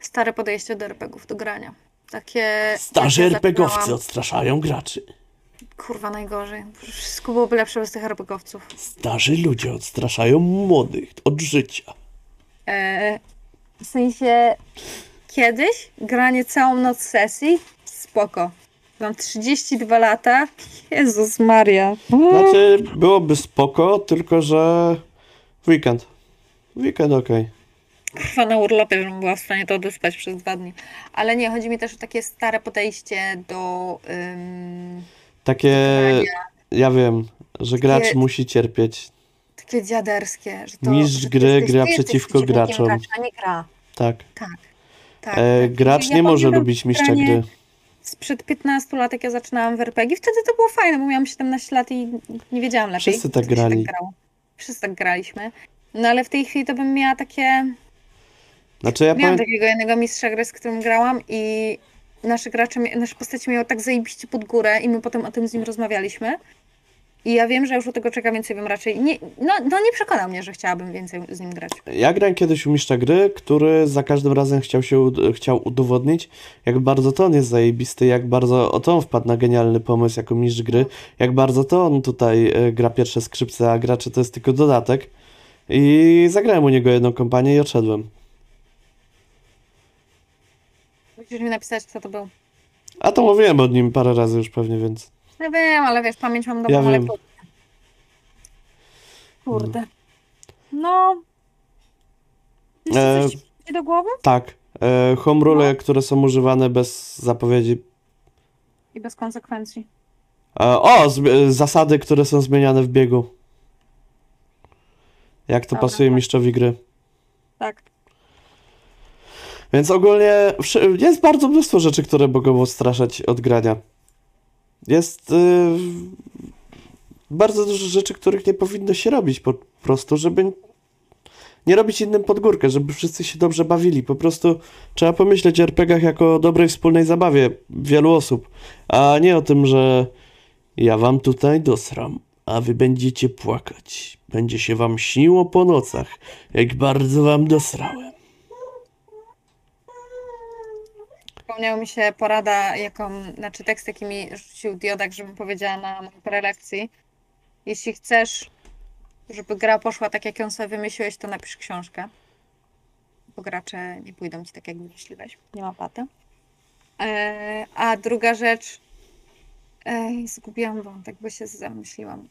Stare podejście do RPGów, do grania. Takie... Starzy ja RPGowcy zaczynałam- odstraszają graczy. Kurwa, najgorzej. Wszystko byłoby lepsze bez tych RPGowców. Starzy ludzie odstraszają młodych od życia. E, w sensie, kiedyś granie całą noc sesji, spoko. Mam 32 lata. Jezus Maria. Znaczy, byłoby spoko, tylko że w weekend. W weekend okej. Kurwa na urlopie, żebym była w stanie to odyspać przez dwa dni. Ale nie, chodzi mi też o takie stare podejście do ym, Takie, grania. ja wiem, że gracz Takie- musi cierpieć. Takie dziaderskie. Że to, Mistrz że gry jesteś- gra przeciwko graczom. Gracza, nie gra. Tak. Tak. tak, E, tak. gracz Ja nie może lubić mistrza granie gry. Sprzed 15 lat, jak ja zaczynałam w RPG, wtedy to było fajne, bo miałam 17 lat i nie wiedziałam lepiej. Wszyscy tak się grali. grało. Wszyscy tak graliśmy. No ale w tej chwili to bym miała takie... Znaczy ja Miałam pamiętam, takiego jednego mistrza gry, z którym grałam i nasze gracze, nasze postacie miały tak zajebiście pod górę i my potem o tym z nim rozmawialiśmy. I ja wiem, że już u tego czeka więcej bym raczej... Nie, no, no nie przekonał mnie, że chciałabym więcej z nim grać. ja grałem kiedyś u mistrza gry, który za każdym razem chciał się chciał udowodnić, jak bardzo to on jest zajebisty, jak bardzo o to on wpadł na genialny pomysł jako mistrz gry, jak bardzo to on tutaj e, gra pierwsze skrzypce, a gracze to jest tylko dodatek. I zagrałem u niego jedną kompanię i odszedłem. Musisz mi napisać, kto to był. A to mówiłem o nim parę razy już pewnie, więc. No wiem, ale wiesz, pamięć mam dobrą, Ja ale wiem. kurde. Kurde. No. Jeszcze E, coś ci do głowy? Tak. E, home rule, które są używane bez zapowiedzi. I bez konsekwencji. E, o, e, zasady, które są zmieniane w biegu. Jak to Dobra, pasuje tak. mistrzowi gry. Tak. Więc ogólnie wszy- jest bardzo mnóstwo rzeczy, które mogą odstraszać od grania. Jest y, bardzo dużo rzeczy, których nie powinno się robić po prostu, żeby nie robić innym pod górkę, żeby wszyscy się dobrze bawili. Po prostu trzeba pomyśleć o RPGach jako o dobrej wspólnej zabawie wielu osób, a nie o tym, że ja wam tutaj dosram, a wy będziecie płakać. Będzie się wam śniło po nocach, jak bardzo wam dosrałem. Przypomniała mi się porada, jaką, znaczy tekst, jaki mi rzucił Diodak, żebym powiedziała na mojej prelekcji. Jeśli chcesz, żeby gra poszła tak, jak ją sobie wymyśliłeś, to napisz książkę. Bo gracze nie pójdą ci tak, jak wymyśliłeś. Nie ma paty. E, a druga rzecz. Ej, zgubiłam wątek, bo się zamyśliłam.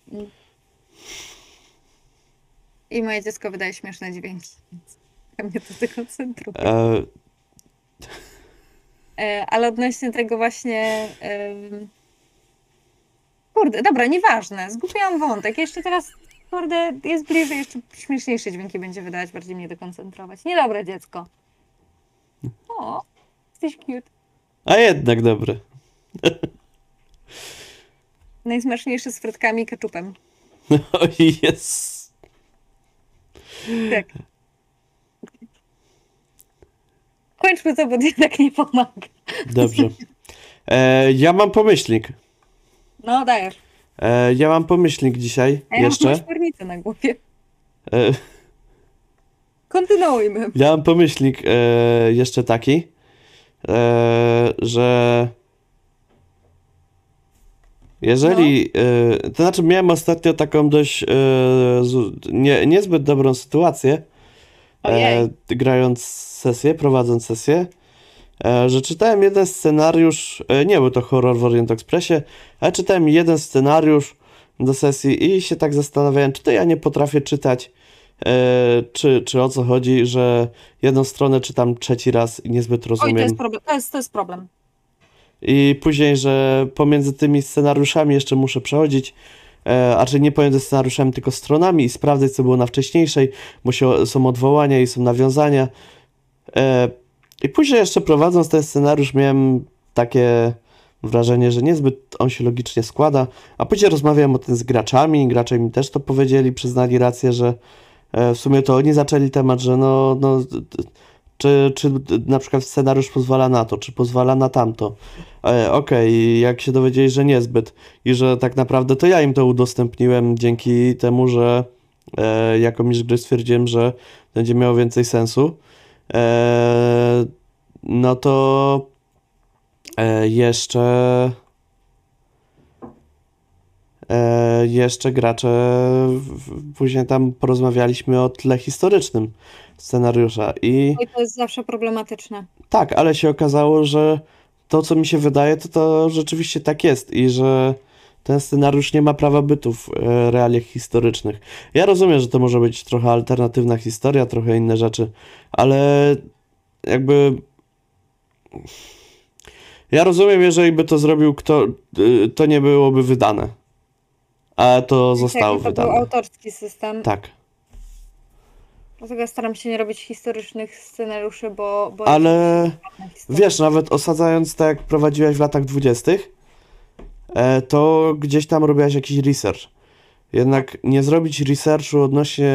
I- moje dziecko wydaje śmieszne dźwięki. Ja mnie to tylko. E, E, Ale odnośnie tego właśnie. Kurde, dobra, nieważne. Zgubiłam wątek. Jeszcze teraz, kurde, jest bliżej, jeszcze śmieszniejsze dźwięki będzie wydawać, bardziej mnie dekoncentrować. Niedobre dziecko. O, jesteś cute. A jednak dobre. Najsmaczniejszy z frytkami i keczupem. O jest. Tak. Kończmy to, bo jednak nie pomaga. Dobrze. E, ja mam pomyślnik. No, dajesz. E, ja mam pomyślnik dzisiaj A ja mam jeszcze. szpornicę na głowie. E, Kontynuujmy. ja mam pomyślnik e, jeszcze taki, e, że jeżeli, e, to znaczy miałem ostatnio taką dość e, nie, niezbyt dobrą sytuację, e, grając sesję, prowadząc sesję, e, że czytałem jeden scenariusz, e, nie był to horror w Orient Expressie, ale czytałem jeden scenariusz do sesji i się tak zastanawiałem, czy to ja nie potrafię czytać, e, czy, czy o co chodzi, że jedną stronę czytam trzeci raz i niezbyt Oj, to rozumiem. jest problem. To jest, to jest problem. I później, że pomiędzy tymi scenariuszami jeszcze muszę przechodzić, e, a czy nie pomiędzy scenariuszami, tylko stronami i sprawdzać, co było na wcześniejszej, bo się, są odwołania i są nawiązania. E, I później jeszcze prowadząc ten scenariusz miałem takie wrażenie, że niezbyt on się logicznie składa, a później rozmawiałem o tym z graczami gracze mi też to powiedzieli, przyznali rację, że e, w sumie to oni zaczęli temat, że no, no czy, czy na przykład scenariusz pozwala na to, czy pozwala na tamto. E, Okej, jak się dowiedzieli, że niezbyt i że tak naprawdę to ja im to udostępniłem dzięki temu, że e, jako mistrz gry stwierdziłem, że będzie miało więcej sensu, e, no to e, jeszcze jeszcze gracze później tam porozmawialiśmy o tle historycznym scenariusza i Oj, to jest zawsze problematyczne. tak, ale się okazało, że to, co mi się wydaje, to to rzeczywiście tak jest i że ten scenariusz nie ma prawa bytu w e, realiach historycznych. Ja rozumiem, że to może być trochę alternatywna historia, trochę inne rzeczy, ale jakby ja rozumiem, jeżeli by to zrobił kto, y, to nie byłoby wydane. Ale to zostało Jak to był wydane. autorski system. Tak, Dlatego staram się nie robić historycznych scenariuszy, bo... bo ale. Wiesz, nawet osadzając tak jak prowadziłaś w latach dwudziestych, e, to gdzieś tam robiłaś jakiś research. Jednak nie zrobić researchu odnośnie.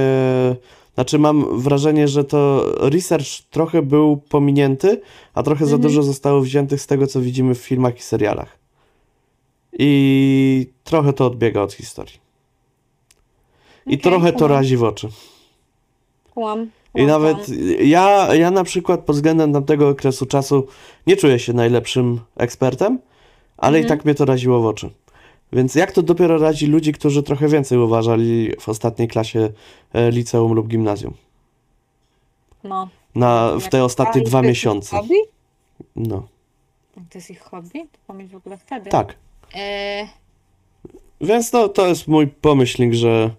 Znaczy, mam wrażenie, że to research trochę był pominięty, a trochę za Mhm. dużo zostało wziętych z tego, co widzimy w filmach i serialach. I trochę to odbiega od historii. I Okej, trochę to razi w oczy. Kłam. I nawet ja, ja na przykład pod względem tamtego okresu czasu nie czuję się najlepszym ekspertem, ale i Mhm. tak mnie to raziło w oczy. Więc jak to dopiero razi ludzi, którzy trochę więcej uważali w ostatniej klasie e, liceum lub gimnazjum? No. Na, w te ostatnie dwa to jest miesiące. Ich hobby? No, To jest ich hobby? To w ogóle wtedy. tak. E, Więc no, to jest mój pomyślnik, że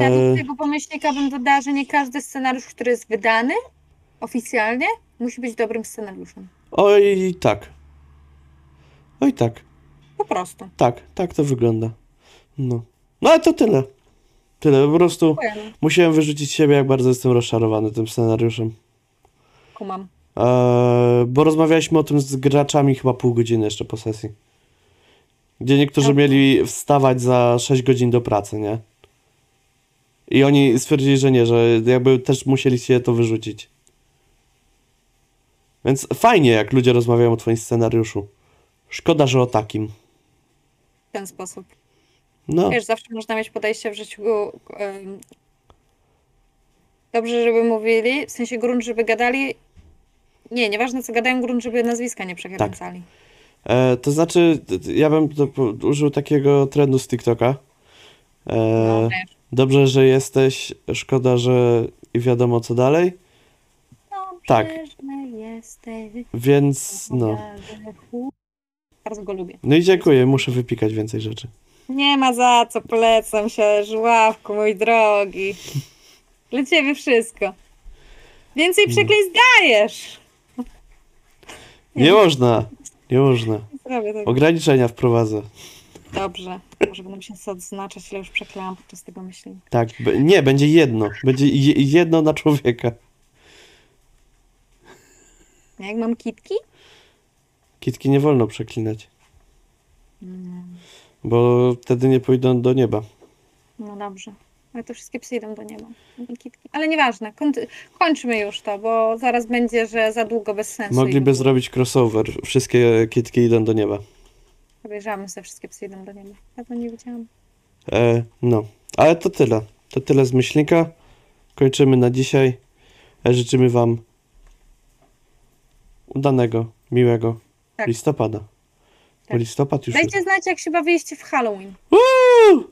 ja do e, tego pomyślnika bym dodała, że nie każdy scenariusz, który jest wydany oficjalnie, musi być dobrym scenariuszem. oj tak. Oj tak. Po prostu. Tak, tak to wygląda. No. No ale to tyle. Tyle, po prostu Dziękujemy. musiałem wyrzucić siebie, jak bardzo jestem rozczarowany tym scenariuszem. Kumam. Eee, bo rozmawialiśmy o tym z graczami chyba pół godziny jeszcze po sesji. Gdzie niektórzy mieli wstawać za 6 godzin do pracy, nie? I oni stwierdzili, że nie, że jakby też musieli się to wyrzucić. Więc fajnie, jak ludzie rozmawiają o twoim scenariuszu. Szkoda, że o takim. W ten sposób. No, Wiesz, zawsze można mieć podejście w życiu. em, Dobrze, żeby mówili, w sensie grunt, żeby gadali. Nie, nieważne co gadają, grunt, żeby nazwiska nie przekręcali. E, to znaczy, ja bym użył takiego trendu z TikToka. E, No. Dobrze, że jesteś. Szkoda, że i wiadomo co dalej. Dobrze, tak. że jesteś. Więc no. Bardzo go lubię. No i dziękuję, muszę wypikać więcej rzeczy. Nie ma za co, polecam się, żławku, mój drogi. Dla ciebie wszystko. Więcej przekleństw dajesz. Nie można. Nie można. Zrobię. Ograniczenia wprowadzę. Dobrze. Może będę sobie odznaczać, ile już przeklałam podczas tego myślenia. Tak, nie, będzie jedno. Będzie je- jedno na człowieka. Jak mam kitki? Kitki nie wolno przeklinać, Mm, bo wtedy nie pójdą do nieba. No dobrze. Ale to wszystkie psy idą do nieba. Kitki. Ale nieważne. Kończy, kończmy już to, bo zaraz będzie, że za długo bez sensu. Mogliby zrobić crossover. Wszystkie kitki idą do nieba. Podejrzewamy, że wszystkie psy idą do nieba. Ja to nie wiedziałam. E, no, ale to tyle. To tyle z myślnika. Kończymy na dzisiaj. E, życzymy Wam udanego, miłego Tak. listopada. Bo Tak. listopad już. Dajcie znać, jak się bawiliście w Halloween. Woo!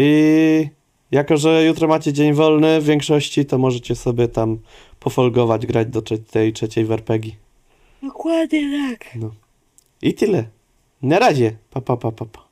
I jako, że jutro macie dzień wolny w większości, to możecie sobie tam pofolgować, grać do tej trzeciej w RPG. Dokładnie tak. I tyle. Na razie. Pa, pa, pa, pa, pa.